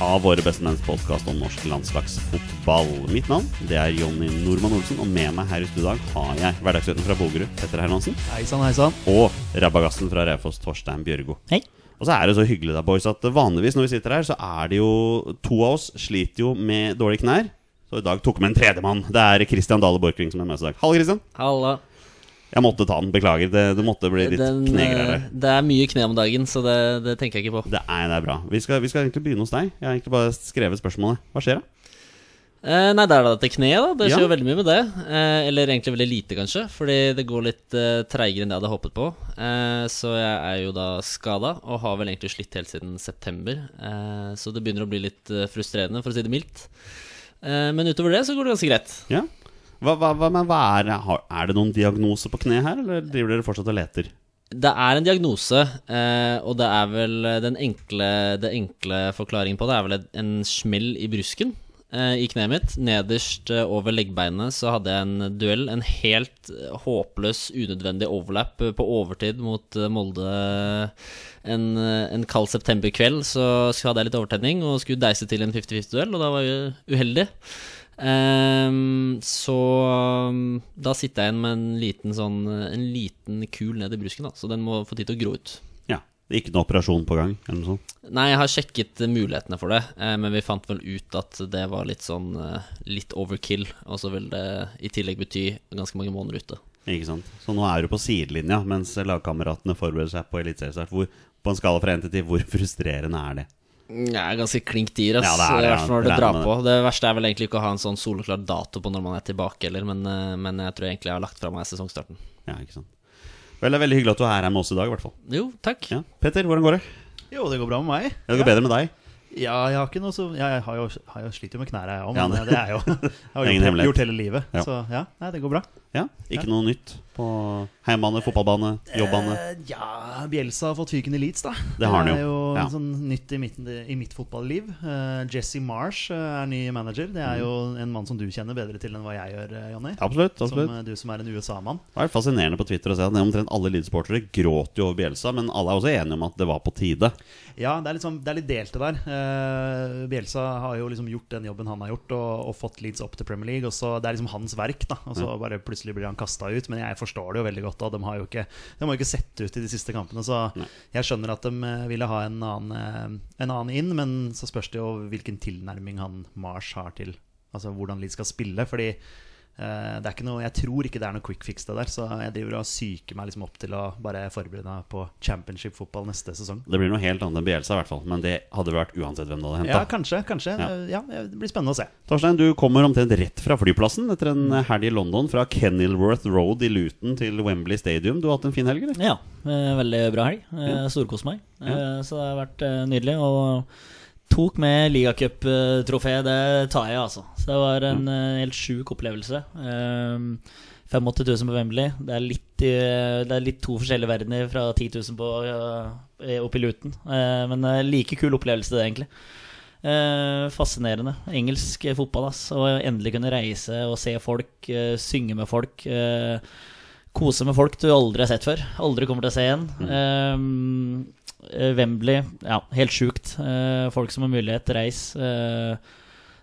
av Våre bestemenns podkast om norsk landslagsfotball. Mitt navn det er Jonny Normann Olsen, og med meg her i studio i dag har jeg hverdagsgutten fra Bogerud, Petter Hermansen, Heisan, heisan. og rabagassen fra Raufoss, Torstein Bjørgo. Hei. Og så er det så hyggelig da, boys, at vanligvis når vi sitter her, så er det jo To av oss sliter jo med dårlige knær. Så i dag tok vi med en tredjemann. Det er Christian Dale Borchgrevink som er med oss i dag. Halla, Christian. Halla. Jeg måtte ta den. Beklager. Det, det måtte bli litt Den, knegreier eh, det er mye kne om dagen, så det, det tenker jeg ikke på. Det er, det er bra. Vi skal, vi skal egentlig begynne hos deg. Jeg har egentlig bare skrevet spørsmålet. Hva skjer da? Eh, nei, det er da dette kneet, da. Det skjer Ja. jo veldig mye med det. Eh, eller egentlig veldig lite, kanskje. Fordi det går litt eh, treigere enn det jeg hadde håpet på. Eh, så jeg er jo da skada, og har vel egentlig slitt helt siden september. Eh, så det begynner å bli litt eh, frustrerende, for å si det mildt. Eh, men utover det så går det ganske greit. Ja? Hva, hva, hva, men hva er, er det noen diagnose på kneet her, eller driver dere fortsatt og leter? Det er en diagnose, eh, og det er vel den enkle, det enkle forklaringen på det er vel en smell i brusken eh, i kneet mitt. Nederst eh, over leggbeinet så hadde jeg en duell, en helt eh, håpløs, unødvendig overlap eh, på overtid mot eh, Molde en, eh, en kald septemberkveld. Så hadde jeg litt overtenning og skulle deise til en 50-50-duell, og da var jeg uheldig. Ehm, så um, da sitter jeg igjen med en liten sånn En liten kul ned i brusken, da, så den må få tid til å gro ut. Ja. Det ikke noen operasjon på gang? eller noe sånt? Nei, jeg har sjekket mulighetene for det, eh, men vi fant vel ut at det var litt sånn eh, litt overkill. Og så vil det i tillegg bety ganske mange måneder ute. Ikke sant? Så nå er du på sidelinja mens lagkameratene forbereder seg på eliteseriestart. På en skala fra 1 til 10, hvor frustrerende er det? Jeg er ganske klink dyr, ass. Ja, det er det, ja. hvert fall når det drar på. Det verste er vel egentlig ikke å ha en sånn soleklar dato på når man er tilbake, eller, men, eh, men jeg tror egentlig jeg har lagt fra meg sesongstarten. Ja, ikke sant? Vel, det er veldig hyggelig at du er her med oss i dag, i hvert fall. Jo, takk. Ja. Petter, hvordan går det? Jo, det går bra med meg. Ja, det går bedre med deg. Ja, jeg har ikke noe så Jeg har jo, har jo slitt jo med knærne, jeg òg, Ja, men det- det er jo Jeg har jo gjort, gjort hele livet. Ja. Så ja, nei, det går bra. Ja, Ikke noe nytt på heimbane, fotballbane, jobbane? Eh, ja, Bjelsa har fått fyken i Leeds, da. Det har han er jo, jo ja. sånn nytt i, mitt, i mitt fotballiv. Uh, Jesse Marsh eh, er ny manager. Det er jo en mann som du kjenner bedre til enn hva jeg gjør, Jonny. Absolutt. Absolutt. Som, du som er en USA-mann. Det er fascinerende på Twitter å se at omtrent alle Leeds-sportere gråter jo over Bjelsa, men alle er også enige om at det var på tide. Ja, det er litt, sånn, det er litt delte der. Uh, Bielsa har jo liksom gjort den jobben han har gjort, og, og fått Leeds opp til Premier League. Og så Det er liksom hans verk, da. Og så bare plutselig blir han kasta ut. Men jeg forstår det jo veldig godt. da De har jo ikke, de har ikke sett ut i de siste kampene. Så jeg skjønner at de eh, ville ha en annen, eh, en annen inn, men så spørs det jo hvilken tilnærming han Mars har til Altså hvordan Leeds skal spille. Fordi det er ikke noe, jeg tror ikke det er noe quick fix, det der. Så jeg driver og psyker meg liksom opp til å bare forberede meg på championship-fotball neste sesong. Det blir noe helt annet enn Bielsa, i hvert fall. Men det hadde vært uansett hvem du hadde Ja, kanskje. kanskje Ja. ja. Det blir spennende å se. Torstein, du kommer omtrent rett fra flyplassen etter en helg i London. Fra Kenilworth Road i Luton til Wembley Stadium. Du har hatt en fin helg, eller? Ja, eh, veldig bra helg. Eh, Storkost meg. Eh, Så det har vært eh, nydelig. Og tok med ligacuptrofé. Det tar jeg, altså. Så det var en eh, helt sjuk opplevelse. Um, 85 000 på Wembley. Det er litt, det er litt to forskjellige verdener fra 10 000 på, eh, oppe i Luton. Eh, men like kul opplevelse, det, egentlig. Fascinerende. Engelsk fotball, ass. Og endelig kunne reise og se folk, synge med folk. kose med folk du aldri har sett før. Aldri kommer til å se igjen. Mm. eh, Wembley, ja, helt sjukt. Eh, folk som har mulighet, reis.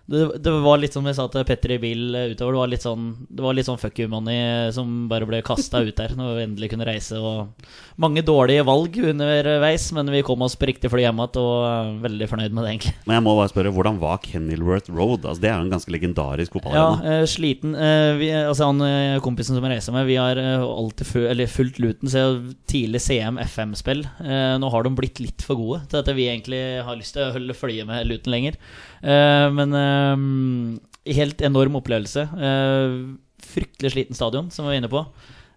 Eh, det, det var litt som jeg sa til Petter i bil eh, utover. Det var litt sånn, det var litt sånn fuck you money eh, som bare ble kasta ut der når vi endelig kunne reise. Og mange dårlige valg underveis, men vi kom oss på riktig fly hjem igjen og er veldig fornøyd med det, egentlig. Men jeg må bare spørre, hvordan var Kenilworth Road? Altså, det er jo en ganske legendarisk Ja, fotballarena. eh, sliten eh, vi, Altså han eh, kompisen som jeg reiser med, vi har eh, alltid fu eller fulgt Luton siden tidlig CM FM-spill. Eh, nå har de blitt litt for gode til at vi egentlig har lyst til å holde følge med Luton lenger. Eh, men eh, helt enorm opplevelse. Eh, fryktelig sliten stadion, som vi var inne på.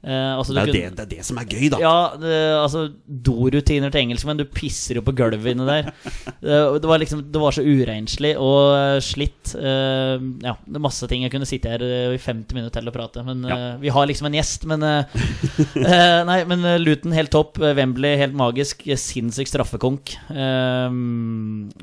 Eh, altså, det, er kunne- det, det er det som er gøy, da. ja, det, altså dorutiner til engelskmenn. Du pisser jo på gulvet inni der. Det, det var liksom Det var så urenslig og eh, slitt. Eh, ja, det er masse ting. Jeg kunne sitte her eh, i 50 minutter til og prate. Men Ja. eh, vi har liksom en gjest. Men Nei, men Luton helt topp. Wembley helt magisk. Sinnssyk straffekonk.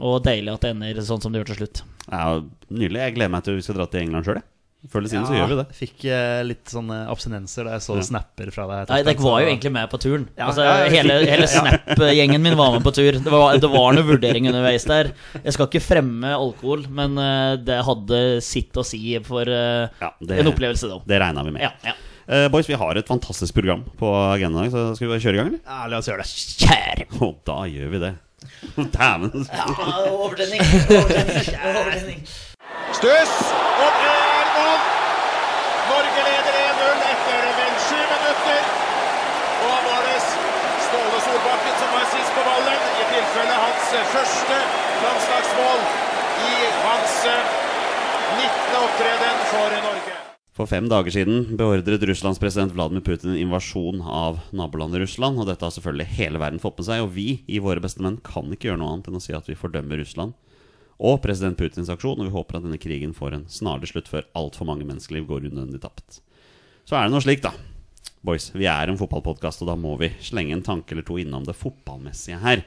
Og deilig at det ender sånn som det gjør til slutt. Er nydelig. Jeg gleder meg til vi skal dra til England sjøl, jeg. Før eller siden så gjør vi det. Fikk eh, litt sånne abstinenser da jeg så Ja. snapper fra deg. Nei, Dere var jo egentlig med på turen. Ja, altså, ja, hele hele Snap-gjengen min var med på tur. Det var, det var noe vurdering underveis der. Jeg skal ikke fremme alkohol, men eh, det hadde sitt å si for uh, Ja, det, en opplevelse, da. det regna vi med. Ja, ja. Eh, boys, vi har et fantastisk program på agendaen i dag, så skal vi bare kjøre i gang, eller? Ja, la oss gjøre det. Kjære! Og da gjør vi det. Dæven. ja, Overtenning. Overtenning. Stuss, og det er mål! Norge leder 1-0 etter vel sju minutter. Og da var det Ståle Solbakken som var sist på ballen, tilfelle hans første landslagsmål i hans eh, 19. opptreden for Norge. For fem dager siden beordret Russlands president Vladimir Putin en invasjon av nabolandet Russland. Og dette har selvfølgelig hele verden fått med seg, og vi i Våre beste menn kan ikke gjøre noe annet enn å si at vi fordømmer Russland og president Putins aksjon, og vi håper at denne krigen får en snarlig slutt før altfor mange menneskeliv går unødvendig tapt. Så er det noe slik, da. Boys, vi er en fotballpodkast, og da må vi slenge en tanke eller to innom det fotballmessige her.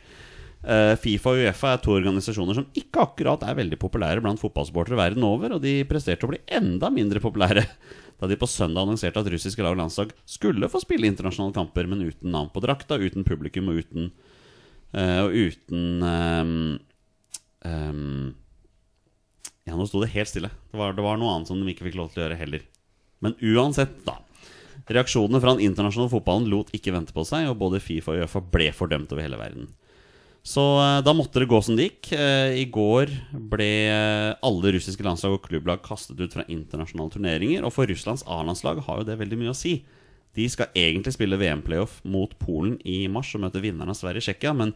Eh, Fifa og Uefa er to organisasjoner som ikke akkurat er veldig populære blant fotballsportere verden over, og de presterte å bli enda mindre populære da de på søndag annonserte at russiske lag og landslag skulle få spille internasjonale kamper, men uten navn på drakta, uten publikum og uten uh, Og uten um, um, Ja, nå sto det helt stille. Det var, det var noe annet som de ikke fikk lov til å gjøre heller. Men uansett, da. Reaksjonene fra den internasjonale fotballen lot ikke vente på seg, og både Fifa og Uefa ble fordømt over hele verden. Så eh, da måtte det gå som det gikk. Eh, I går ble eh, alle russiske landslag og klubblag kastet ut fra internasjonale turneringer. Og for Russlands A-landslag har jo det veldig mye å si. De skal egentlig spille VM-playoff mot Polen i mars og møte vinneren av Sverige-Tsjekkia, men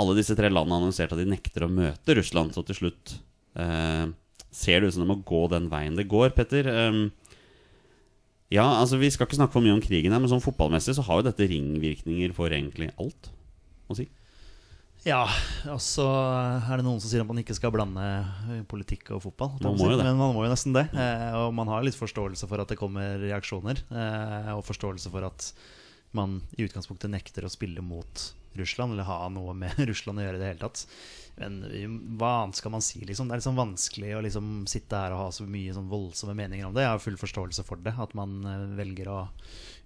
alle disse tre landene har annonsert at de nekter å møte Russland, så til slutt eh, ser det ut som det må gå den veien det går, Petter. Eh, ja, altså Vi skal ikke snakke for mye om krigen, her men sånn fotballmessig så har jo dette ringvirkninger for egentlig alt å si. Ja, og så er det noen som sier at man ikke skal blande eh, politikk og fotball. Man må jo det. Men man må jo nesten det. Eh, og man har litt forståelse for at det kommer reaksjoner. Eh, og forståelse for at man i utgangspunktet nekter å spille mot Russland, eller ha noe med Russland å gjøre i det hele tatt. Men hva annet skal man si, liksom? Det er liksom vanskelig å liksom sitte her og ha så mye sånn voldsomme meninger om det. Jeg har full forståelse for det, at man velger å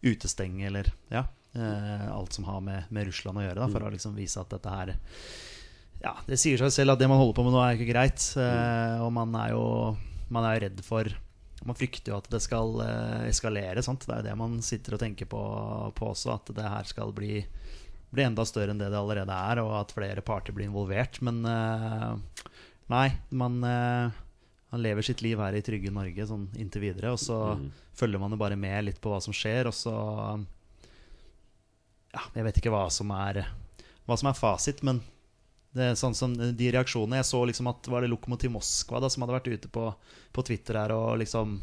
utestenge eller ja, alt som har med, med Russland å gjøre, da, for å liksom vise at dette her ja, Det sier seg selv at det man holder på med nå, er ikke greit. Eh, og man er jo Man er redd for Man frykter jo at det skal eh, eskalere. Sant? Det er jo det man sitter og tenker på, på også. At det her skal bli, bli enda større enn det det allerede er, og at flere parter blir involvert. Men eh, nei, man, eh, man lever sitt liv her i trygge Norge sånn inntil videre. Og så følger man jo bare med litt på hva som skjer, og så Ja, jeg vet ikke hva som er Hva som er fasit, men det er sånn som de reaksjonene Jeg så liksom at var det Lokomotiv Moskva da som hadde vært ute på, på Twitter her og liksom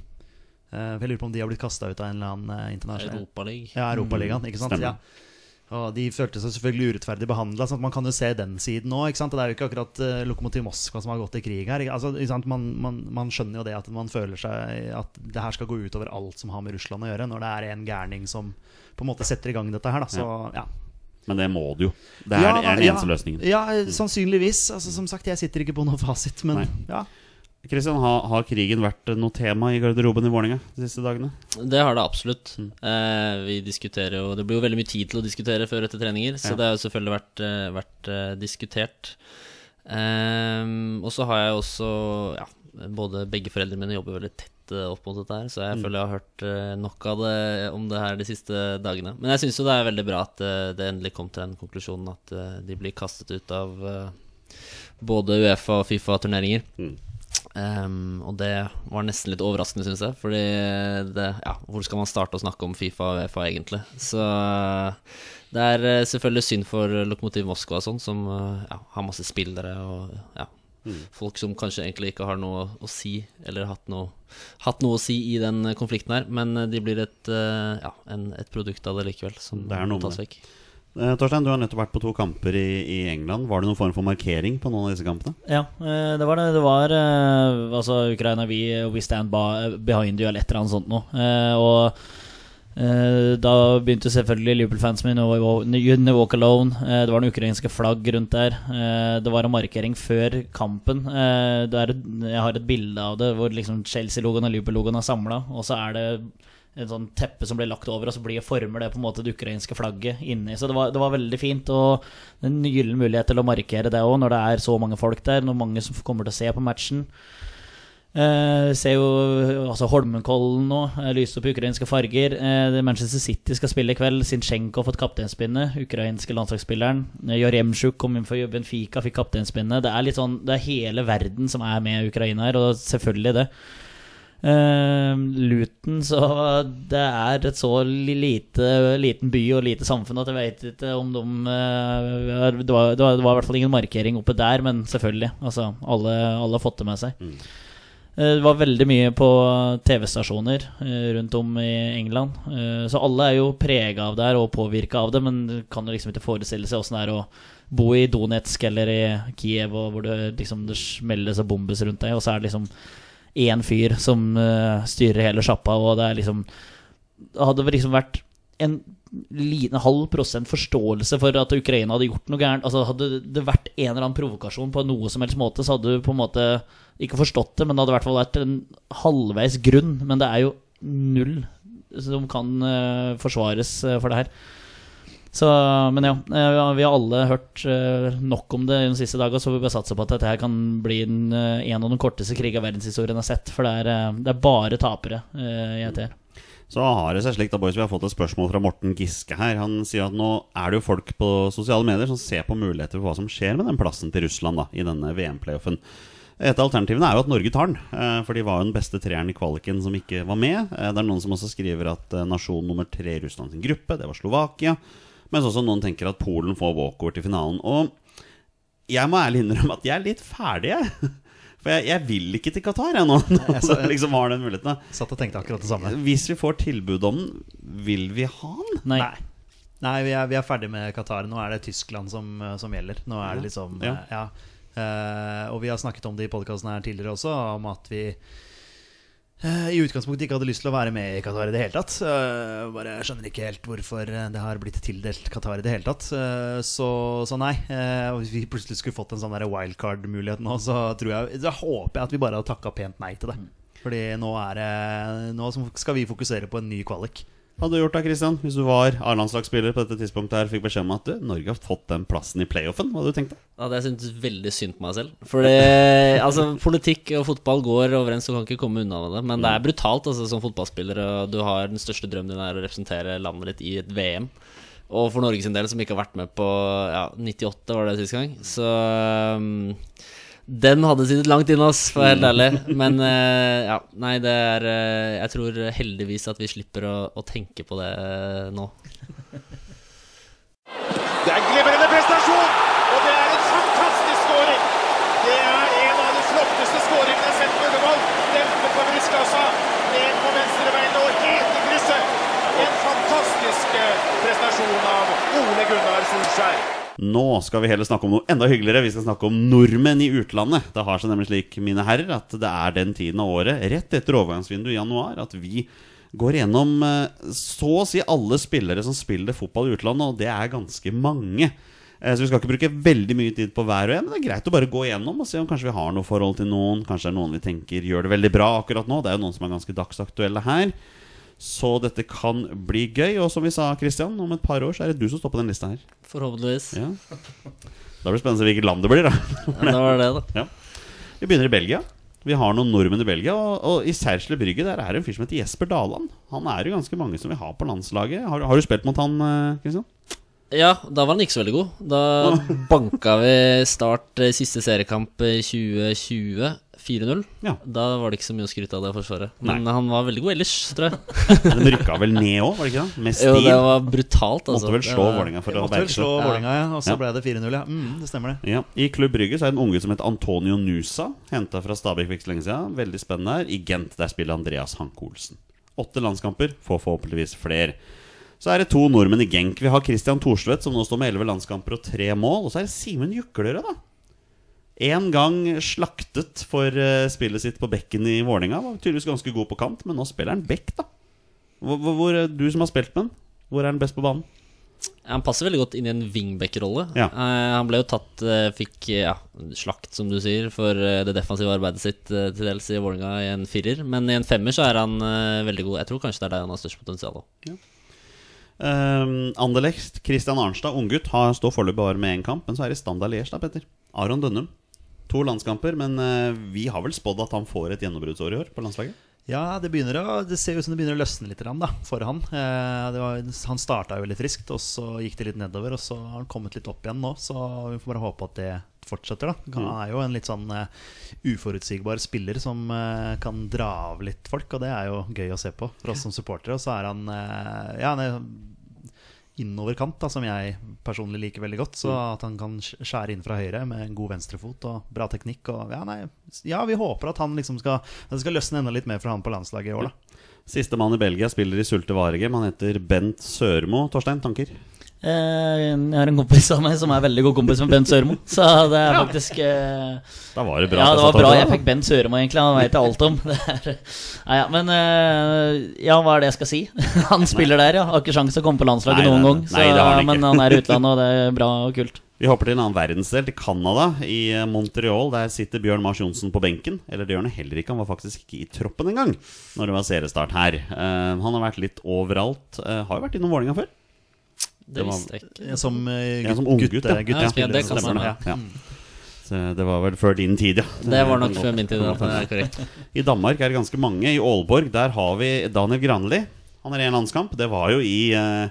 eh, Jeg lurer på om de har blitt kasta ut av en eller annen eh, internasjonal Europaligaen. Ja, Europaligaen, ikke sant? Stemmer. Ja. Og de følte seg selvfølgelig urettferdig behandla. Sånn man kan jo se den siden òg. Det er jo ikke akkurat uh, Lokomotiv Moskva som har gått i krig her. ikke- Altså, ikke sant? Man, man, man skjønner jo det at man føler seg At det her skal gå utover alt som har med Russland å gjøre, når det er en gærning som på en måte setter i gang dette her. Da. Så ja. Men det må du jo. Det er, Ja, det er den ja. løsningen. Ja, sannsynligvis. Altså, som sagt, jeg sitter ikke på noen fasit, men Nei. ja. Kristian, har, har krigen vært noe tema i garderoben i Vålerenga de siste dagene? Det har det absolutt. Eh, vi diskuterer jo Det blir jo veldig mye tid til å diskutere før etter treninger, så Ja. det har jo selvfølgelig vært, eh, vært eh, diskutert. Eh, og så har jeg også ja, både begge foreldrene mine jobber veldig tett eh, opp mot dette her, så jeg føler jeg har hørt eh, nok av det om det her de siste dagene. Men jeg syns jo det er veldig bra at eh, det endelig kom til den konklusjonen at eh, de blir kastet ut av eh, både Uefa og Fifa-turneringer. Mm. Um, og det var nesten litt overraskende, syns jeg. Fordi det, ja, hvor skal man starte å snakke om Fifa og Uefa, egentlig? Så det er eh, selvfølgelig synd for Lokomotiv Moskva og sånn, som eh, ja, har masse spillere og ja, folk som kanskje egentlig ikke har noe å si, eller hatt noe, hatt noe å si i den konflikten her. Men eh, de blir et, eh, ja, en, et produkt av det likevel, som Det er tas vekk. Eh, Torstein, du har nettopp vært på to kamper i, i England. Var det noen form for markering på noen av disse kampene? Ja, eh, det var det. Det var eh, Altså, Ukraina, vi, we stand by, behind you, eller et eller annet sånt noe. Eh, Og eh, da begynte selvfølgelig Liverpool-fans med You Never Walk Alone. Eh, Det var noen ukrainske flagg rundt der. Eh, Det var en markering før kampen. Eh, et- jeg har et bilde av det hvor liksom Chelsea-logoen og Liverpool-logoen er samla, og så er det en sånn teppe som blir lagt over, og så blir former det på en måte det ukrainske flagget inni. Så det var, det var veldig fint, og en gyllen mulighet til å markere det òg, når det er så mange folk der, når mange som kommer til å se på matchen. Eh, ser jo altså Holmenkollen nå, lyser opp ukrainske farger. Eh, Manchester City skal spille i kveld. Zinchenko har fått kapteinspinnet. Ukrainske landslagsspilleren. Eh, Jaremsjuk kom inn for Benfica, fikk kapteinspinnet. Det er litt sånn, det er hele verden som er med Ukraina her, og selvfølgelig det. Uh, Luton, så det er et så lite, liten by og lite samfunn at jeg vet ikke om de eh, det, var, det, var, det var i hvert fall ingen markering oppe der, men selvfølgelig. Altså, alle, alle har fått det med seg. Eh, Det var veldig mye på TV-stasjoner eh, rundt om i England. Eh, Så alle er jo prega av det her og påvirka av det, men kan jo liksom ikke forestille seg åssen det er å bo i Donetsk eller i Kiev, hvor det liksom det smelles og bombes rundt deg, og så er det liksom én fyr som eh, styrer hele sjappa, og det er liksom Det hadde liksom vært en liten halv prosent forståelse for at Ukraina hadde gjort noe gærent. Altså Hadde det vært en eller annen provokasjon på noe som helst måte, så hadde du på en måte ikke forstått det, men det hadde i hvert fall vært en halvveis grunn. Men det er jo null som kan uh, forsvares uh, for det her. Så, men ja, eh, vi har alle hørt nok om det de siste dagene, så vi bør satse på at dette her kan bli en, en av de korteste krigene verdenshistorien har sett. For det er, det er bare tapere i ETR. Så har det seg slik da, boys, Vi har fått et spørsmål fra Morten Giske her. Han sier at nå er det jo folk på sosiale medier som ser på muligheter for hva som skjer med den plassen til Russland da, i denne VM-playoffen. Et av alternativene er jo at Norge tar den, eh, for de var jo den beste treeren i kvaliken som ikke var med. Eh, Det er noen som også skriver at eh, nasjon nummer tre i Russland sin gruppe, det var Slovakia. Mens også noen tenker at Polen får walkover til finalen. Og jeg må ærlig innrømme at jeg er litt ferdig, jeg. For jeg, jeg vil ikke til Qatar, jeg nå. Når jeg liksom har den muligheten. Satt og tenkte akkurat det samme. Hvis vi får tilbud om den, vil vi ha den? Nei. Nei. Nei, vi er, vi er ferdig med Qatar. Nå er det Tyskland som, som gjelder. Nå er det liksom Ja. ja. Eh, og vi har snakket om det i podkasten her tidligere også, om at vi eh, i utgangspunktet ikke hadde lyst til å være med i Qatar i det hele tatt. Eh, bare skjønner ikke helt hvorfor det har blitt tildelt Qatar i det hele tatt. Så, så nei. Hvis vi plutselig skulle fått en sånn wildcard-mulighet nå, så tror jeg håper jeg at vi bare hadde takka pent nei til det. Fordi nå, er det, nå skal vi fokusere på en ny kvalik. Hadde du gjort da, Christian? Hvis du var A-landslagsspiller på dette tidspunktet her fikk beskjed om at du, Norge har fått den plassen i playoffen. Hva hadde du tenkt da? Ja, det syntes veldig synd på meg selv. For altså, politikk og fotball går overens, du kan ikke komme unna med det. Men det er brutalt altså, som fotballspiller, og du har den største drømmen din er å representere landet ditt i et VM. Og for Norges del, som ikke har vært med på ja, 98, var det sist gang. Så um, den hadde sittet langt inne, ass, for å være helt ærlig. Men uh, ja, nei, det er uh, Jeg tror heldigvis at vi slipper å, å tenke på det uh, nå. Det er glimrende prestasjon, og det er en fantastisk scoring! Det er en av de flotteste scoringene jeg har sett på Ullevål. Dempe på brystkassa, ned på venstrebeinet og helt i krysset. En fantastisk prestasjon av Ole Gunnar Solskjær. Nå skal vi heller snakke om noe enda hyggeligere. Vi skal snakke om nordmenn i utlandet. Det har seg nemlig slik, mine herrer, at det er den tiden av året, rett etter overgangsvinduet i januar, at vi går gjennom eh, så å si alle spillere som spiller fotball i utlandet, og det er ganske mange. Eh, Så vi skal ikke bruke veldig mye tid på hver og en, men det er greit å bare gå gjennom og se om kanskje vi har noe forhold til noen. Kanskje det er noen vi tenker gjør det veldig bra akkurat nå. Det er jo noen som er ganske dagsaktuelle her. Så dette kan bli gøy. Og som vi sa, Christian, om et par år så er det du som står på den lista her. Forhåpentligvis. Ja. Da blir det spennende hvilket land det blir, da. Ja, det var det, da. Ja. Vi begynner i Belgia. Vi har noen nordmenn i Belgia, og, og i Sersle Brygge der er det en fyr som heter Jesper Daland. Han er jo ganske mange som vil ha på landslaget. Har, har du spilt mot han, Christian? Kristian? Ja, da var han ikke så veldig god. Da banka vi Start eh, siste seriekamp i 2020 4-0. Ja. Da var det ikke så mye å skryte av det forsvaret. Nei. Men han var veldig god ellers, tror jeg. De rykka vel ned òg, var det ikke det? Med Jo, det var brutalt, altså. Måtte vel slå var- Vålerenga for å Måtte vel slå seg. Vålerenga, ja, og så ble det 4-0. Ja. Mm, det stemmer det. Ja. I Klubb Brygge så er det en unge som heter Antonio Nusa. Henta fra Stabæk for ikke så lenge siden. Veldig spennende her. I Gent der spiller Andreas Hanke Olsen. Åtte landskamper, får forhåpentligvis flere. Så er det to nordmenn i Genk. Vi har Christian Thorstvedt, som nå står med elleve landskamper og tre mål. Og så er det Simen Juklerød, da. En gang slaktet for eh, spillet sitt på bekken i Vålerenga. Var tydeligvis ganske god på kant, men nå spiller han bekk, da. Hvor, hvor, hvor, du som har spilt med han, hvor er han best på banen? Han passer veldig godt inn i en wingback-rolle. Ja. Uh, han ble jo tatt uh, Fikk eh, ja, slakt, som du sier, for eh, det defensive arbeidet sitt eh, til dels i Vålerenga i en firer. Men i en femmer så er han eh, veldig god. Jeg tror kanskje det er der han har størst potensial. også. Um, Anderlecht, Christian Arnstad, unggutt, har- står foreløpig bare med én kamp. Men så er det Standard Liège, da, Petter. Aron Dønnum. To landskamper, men eh, vi har vel spådd at han får et gjennombruddsår i år på landslaget? Ja, det, å, det ser ut som det begynner å løsne litt for han. Eh, det var, han starta jo litt friskt, og så gikk det litt nedover. Og så har han kommet litt opp igjen nå, så vi får bare håpe at det fortsetter. da Han er jo en litt sånn eh, uforutsigbar spiller som kan dra av litt folk, og det er jo gøy å se på for oss som supportere. Og så er han Ja, han er innoverkant, da, som jeg personlig liker veldig godt. Så at han kan skjære inn fra høyre med en god venstrefot og bra teknikk. Og, ja, nei, ja, vi håper at han liksom skal at det skal løsne enda litt mer for han på landslaget i år, da. Sistemann i Belgia spiller i Sulte Varegem. Han heter Bent Sørmo. Torstein, tanker? Eh, Jeg har en kompis av meg som er veldig god kompis med Bent Sørmo. Så det er faktisk ja. Da var det bra. Ja, det var bra jeg fikk Bent Sørmo, egentlig. Han veit alt om. Det er, nei, ja, men eh, ja, hva er det jeg skal si? Han spiller der, ja. Har ikke sjanse til å komme på landslaget Nei, noen nei, gang. nei, det har han ikke. men han er i utlandet, og det er bra og kult. Vi hopper til en annen verdensdel, til Canada, i eh, Montreal. Der sitter Bjørn Mars Johnsen på benken. Eller det gjør han heller ikke, han var faktisk ikke i troppen engang når det var seriestart her. Eh, han har vært litt overalt. Eh, har jo vært innom Vålerenga før. Det visste jeg ikke. Ja, Som, eh, Ja, som gutt- unggutt, ja. Gutt, Ja, guttespiller, det kan stemme. ja. Ja. Så det var vel før din tid, ja. Det var nok før min tid. Da. I Danmark er det ganske mange. I Aalborg der har vi Daniel Granli. Han er i en landskamp. Det var jo i eh,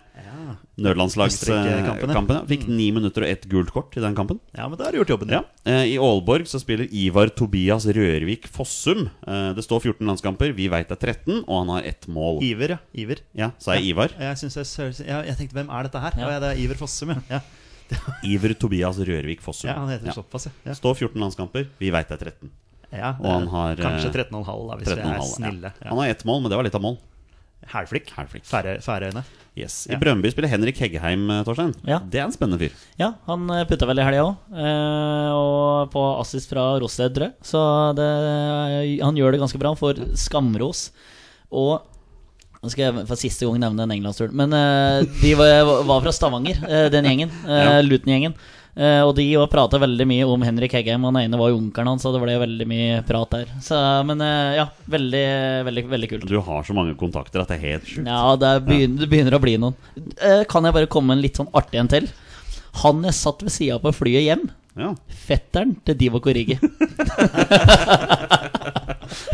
nødlandslagskampen. Ja. ja. Fikk ni minutter og ett gult kort i den kampen. Ja, men da har du gjort jobben. Ja. Eh, I Aalborg så spiller Ivar Tobias Rørvik Fossum. Eh, det står 14 landskamper. Vi veit det er 13, og han har ett mål. Iver, ja. Iver. Ja, Sa jeg Ivar? Jeg, jeg, jeg tenkte, hvem er dette her? Ja. Ja. det er Iver Fossum, ja. ja. Iver Tobias Rørvik Fossum. Ja, han heter Ja. såpass, ja. ja. Står 14 landskamper. Vi veit det er 13. ja Og han har, eh, kanskje 13,5, da, hvis vi er snille. Ja. Han har ett mål, men det var litt av mål. Hælflikk. Hælflikk. Færøy- Færøyene. Yes. I Ja. Brøndby spiller Henrik Heggheim, eh, Torstein. Ja. Det er en spennende fyr. Ja, han eh, putta vel i helga òg, og på assist fra Rosted, tror jeg. Så det, han gjør det ganske bra. Han får skamros. Og nå skal jeg for siste gang nevne den englandsturen. Men eh, de var, var fra Stavanger, eh, den gjengen. Uh, Luton-gjengen. Eh, og de prata veldig mye om Henrik Heggheim. Han ene var jo onkelen hans, så det ble veldig mye prat der. Så, men uh, ja, veldig, veldig, veldig kult. Du har så mange kontakter at det er helt sjukt. Ja, det, er begynner, det begynner å bli noen. Uh, kan jeg bare komme en litt sånn artig en til? Han jeg satt ved sida på flyet hjem, Ja. fetteren til Divo Korigi.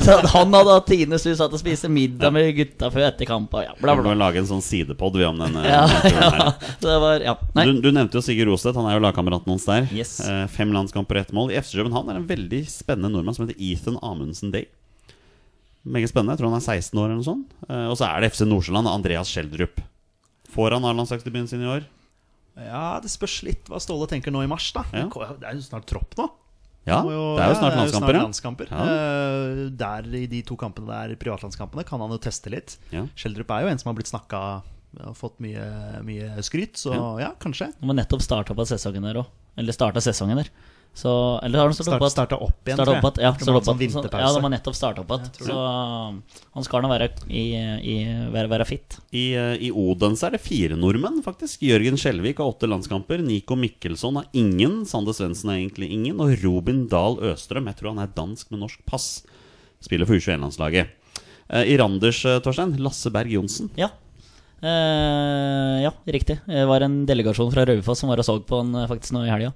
Så han hadde hatt Tines hus, satt og spiste middag med gutta før etter kamp. Og ja, bla, Vi bla. må lage en sånn sidepod vi om denne Ja, turen ja, det var Ja. Nei. Du, du nevnte jo Sigurd Rostedt, han er jo lagkameraten hans der. Yes. Eh, fem landskamper ett mål. I FC København er en veldig spennende nordmann som heter Ethan Amundsen Day. Meget spennende. Jeg tror han er 16 år eller noe sånt. Eh, og så er det FC Nordsjøland, Andreas Schjelderup. Får han A-landslagsdebuten sin i år? Ja, det spørs litt hva Ståle tenker nå i mars, da. Ja. Det er jo snart tropp nå. Ja, jo, det er jo snart ja, landskamper. ja. landskamper. Ja. Uh, der I de to kampene der, privatlandskampene, kan han jo teste litt. Ja. Schjelderup er jo en som har blitt snakka og fått mye, mye skryt, så ja, kanskje. Han må nettopp starte opp at sesongen der òg. Eller starta sesongen der. Så, eller har han starta Start, opp at starta opp igjen, opp at, ja, var opp sånn at, så, ja, de har nettopp starta opp igjen. Så han skal nå være, i, i, være, være fit. I, eh, I Odense er det fire nordmenn, faktisk. Jørgen Skjelvik har åtte landskamper. Nico Mikkelsson har ingen. Sander Svendsen har egentlig ingen. Og Robin Dahl Østrøm, jeg tror han er dansk med norsk pass, spiller for U21-landslaget. Eh, I Randers, eh, Torstein, Lasse Berg Johnsen. Ja. Eh, ja, riktig. Det var en delegasjon fra Raufoss som var og så på han faktisk nå i helga.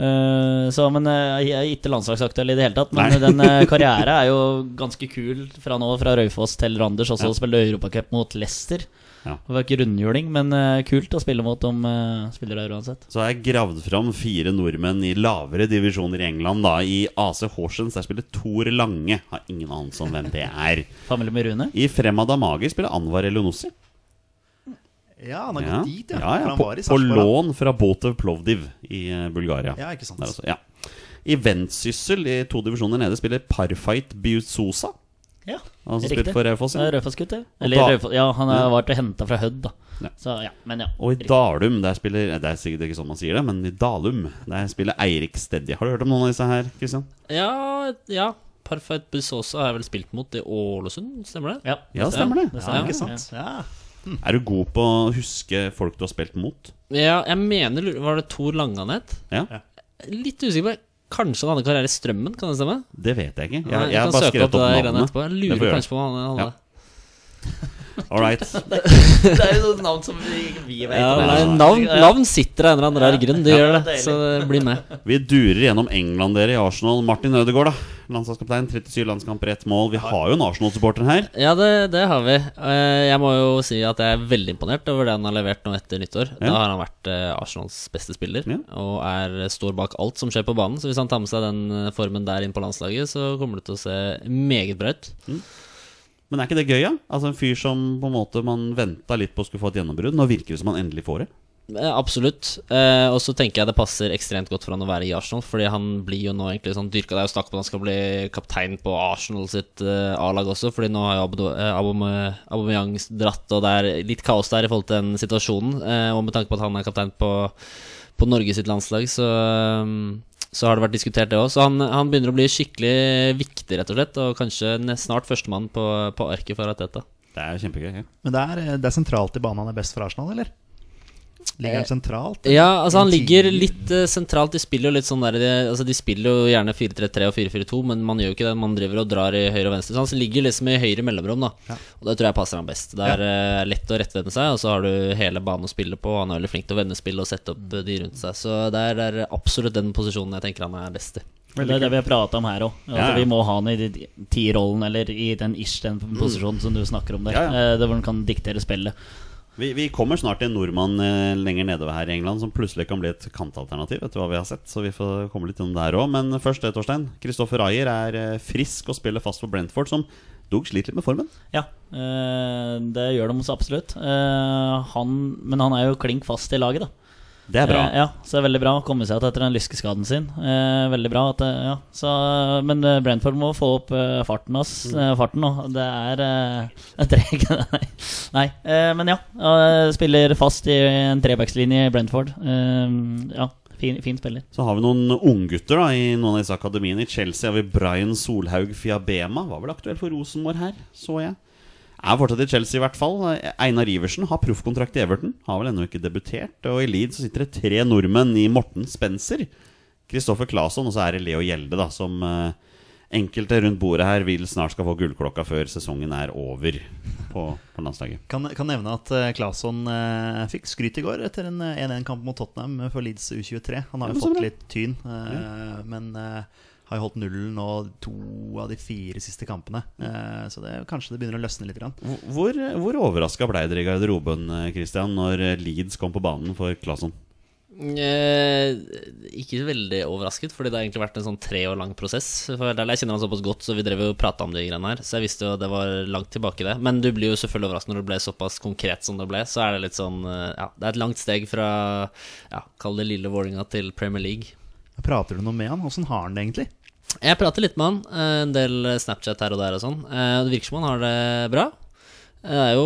Eh, så, men eh, jeg er ikke landslagsaktuell i det hele tatt. Men Nei. den uh, karriere er jo ganske kul fra nå, fra Raufoss til Randers. Også Ja. spille Europacup mot Leicester. Ja. Det var ikke rundhjuling, men eh, kult å spille mot om uh, der uansett. Så har jeg gravd fram fire nordmenn i lavere divisjoner i England. da I AC Horsens der spiller Tor Lange. Har ingen anelse om hvem det er. Familie med Rune. I Fremad Amager spiller Anwar Elionossi. Ja, han har Ja. gått dit, ja. Ja, ja, på, på lån fra Botev Plovdiv i eh, Bulgaria. Ja, ikke sant. Der også, ja. I Ventsyssel i to divisjoner nede spiller Parfait Biuzosa. Ja, Han har riktig. spilt for Raufoss. Er Ja. Raufoss-gutt, ja. Eller da- Raufoss, ja, han har Ja. vært henta fra Hødd, da. Ja. Så ja, men ja. Og i riktig. Dalum, der spiller Det er sikkert ikke sånn man sier det, men i Dalum der spiller Eirik Stedje. Har du hørt om noen av disse her, Kristian? Ja, ja. Parfait Busosa har jeg vel spilt mot i Ålesund, stemmer det? Ja, Ja, stemmer det. det Ja, ikke sant? Ja. Er du god på å huske folk du har spilt mot? Ja, jeg mener Var det Tor Langanet? Ja, Litt usikker på Kanskje han hadde karriere i Strømmen, kan det stemme? Det vet jeg ikke. Jeg, jeg, jeg kan bare søke skrevet opp navnet. Jeg lurer kanskje på hva han Ja. All right. det er jo noen navn som vi, vi vet Ja, nei, navn, navn sitter av en eller annen rar grunn. Det gjør det. Så bli med. Vi durer gjennom England dere i Arsenal. Martin Ødegaard, da. Landslagskaptein. 37 landskamper, ett mål. Vi har jo en Arsenal-supporter her. Ja, det, det har vi. Eh, Jeg må jo si at jeg er veldig imponert over det han har levert nå etter nyttår. Ja. Da har han vært eh, Arsenals beste spiller Ja. og er, står bak alt som skjer på banen. Så hvis han tar med seg den eh, formen der inn på landslaget, så kommer det til å se meget bra ut. Men er ikke det gøy, ja? Altså En fyr som på en måte man venta litt på skulle få et gjennombrudd. Nå virker det som han endelig får det. Eh, Absolutt. Eh, og så tenker jeg det passer ekstremt godt for han å være i Arsenal, fordi han blir jo nå egentlig sånn dyrka. Det er jo snakk om at han skal bli kaptein på Arsenal sitt eh, A-lag også, fordi nå har jo Abdo- eh, Aubameyang dratt, og det er litt kaos der i forhold til den situasjonen. Eh, og med tanke på at han er kaptein på, på Norge sitt landslag, så eh, så har det vært diskutert, det òg. Så han, han begynner å bli skikkelig viktig, rett og slett. Og kanskje snart førstemann på, på arket for Arteta. Det er kjempegøy. Ja. Men det er, det er sentralt i banen han er best for Arsenal, eller? Ligger han sentralt? Ja, altså han ligger litt uh, sentralt. De spiller jo litt sånn der de, Altså de spiller jo gjerne 4-3-3 og 4-4-2, men man gjør jo ikke det. Man driver og drar i høyre og venstre. Så han ligger liksom i høyre mellomrom, da. Ja. Og det tror jeg passer han best. Det er uh, lett å rettvende seg, og så har du hele banen å spille på. Han er veldig flink til å vende spill og sette opp eh, de rundt seg. Så det er, det er absolutt den posisjonen jeg tenker han er best i. Det er det vi har prata om her òg. Ja, ja. Vi må ha han i tierrollen, eller i den ish, den posisjonen som du snakker om der. Ja, ja. Eh, Det hvor han kan diktere spillet. Vi, vi kommer snart til en nordmann eh, lenger nedover her i England som plutselig kan bli et kantalternativ. etter hva vi har sett? Så vi får komme litt om det der òg. Men først, det, Torstein. Kristoffer Ayer er eh, frisk og spiller fast for Brentford, som dog sliter litt med formen. Ja, eh, det gjør de absolutt. Eh, Han, men han er jo klink fast i laget, da. Det er bra. Eh, ja, så det er veldig bra å komme seg ut etter den lyskeskaden sin. Eh, veldig bra at ja. så, Men eh, Brentford må få opp eh, farten ass, Mm. eh, farten nå. Det er eh, treg nei. nei. eh, men ja. eh, spiller fast i en trebackslinje i Brentford. Eh, ja, fin, fin spiller. Så har vi noen unggutter i noen av disse akademiene. I Chelsea har vi Brian Solhaug Fiabema. Var vel aktuell for Rosenborg her, så jeg. Er fortsatt i Chelsea, i hvert fall. Einar Iversen har proffkontrakt i Everton. Har vel ennå ikke debutert. Og i Leeds så sitter det tre nordmenn i Morten Spencer. Kristoffer Claesson, og så er det Leo Gjelde, da, som eh, enkelte rundt bordet her vil snart skal få gullklokka før sesongen er over på, på landslaget. Kan, kan nevne at uh, Claesson eh, fikk skryt i går etter en eh, 1-1-kamp mot Tottenham for Leeds U23. Han har jo fått litt tyn, eh, men eh, har jo holdt nullen nå to av de fire siste kampene. Eh, så det, kanskje det begynner å løsne litt. Grann. Hvor, hvor overraska ble dere i garderoben eh, Christian, når eh, Leeds kom på banen for Claesson? Eh, ikke veldig overrasket, fordi det har egentlig vært en sånn tre år lang prosess. For der Jeg kjenner han såpass godt, så vi drev jo og prata om de greiene her. Så jeg visste jo at det var langt tilbake, det. Men du blir jo selvfølgelig overrasket når det ble såpass konkret som det ble. Så er det litt sånn Ja, det er et langt steg fra Ja, kall det lille Vålinga til Premier League. Prater du noe med han? Åssen har han det egentlig? Jeg prater litt med han. eh, En del Snapchat her og der og sånn. Eh, Det virker som han har det bra. Det er jo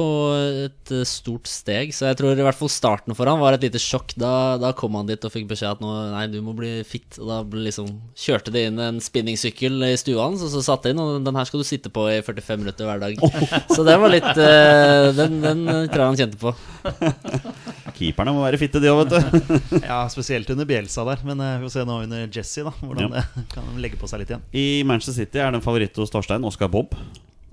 et eh, stort steg, så jeg tror i hvert fall starten for han var et lite sjokk. Da, da kom han dit og fikk beskjed at nå, nei, du må bli fit. Og da ble liksom, kjørte de inn en spinningsykkel i stua hans, og så satte de inn, og den her skal du sitte på i 45 minutter hver dag. Så det var litt uh, Den, den tror jeg han kjente på. Keeperne må være fitte, de òg, vet du. Ja, Spesielt under Bielsa der, men eh, vi får se nå under Jesse da hvordan Ja. det kan de legge på seg litt igjen. I Manchester City er det en favoritt hos Torstein, Oscar Bob.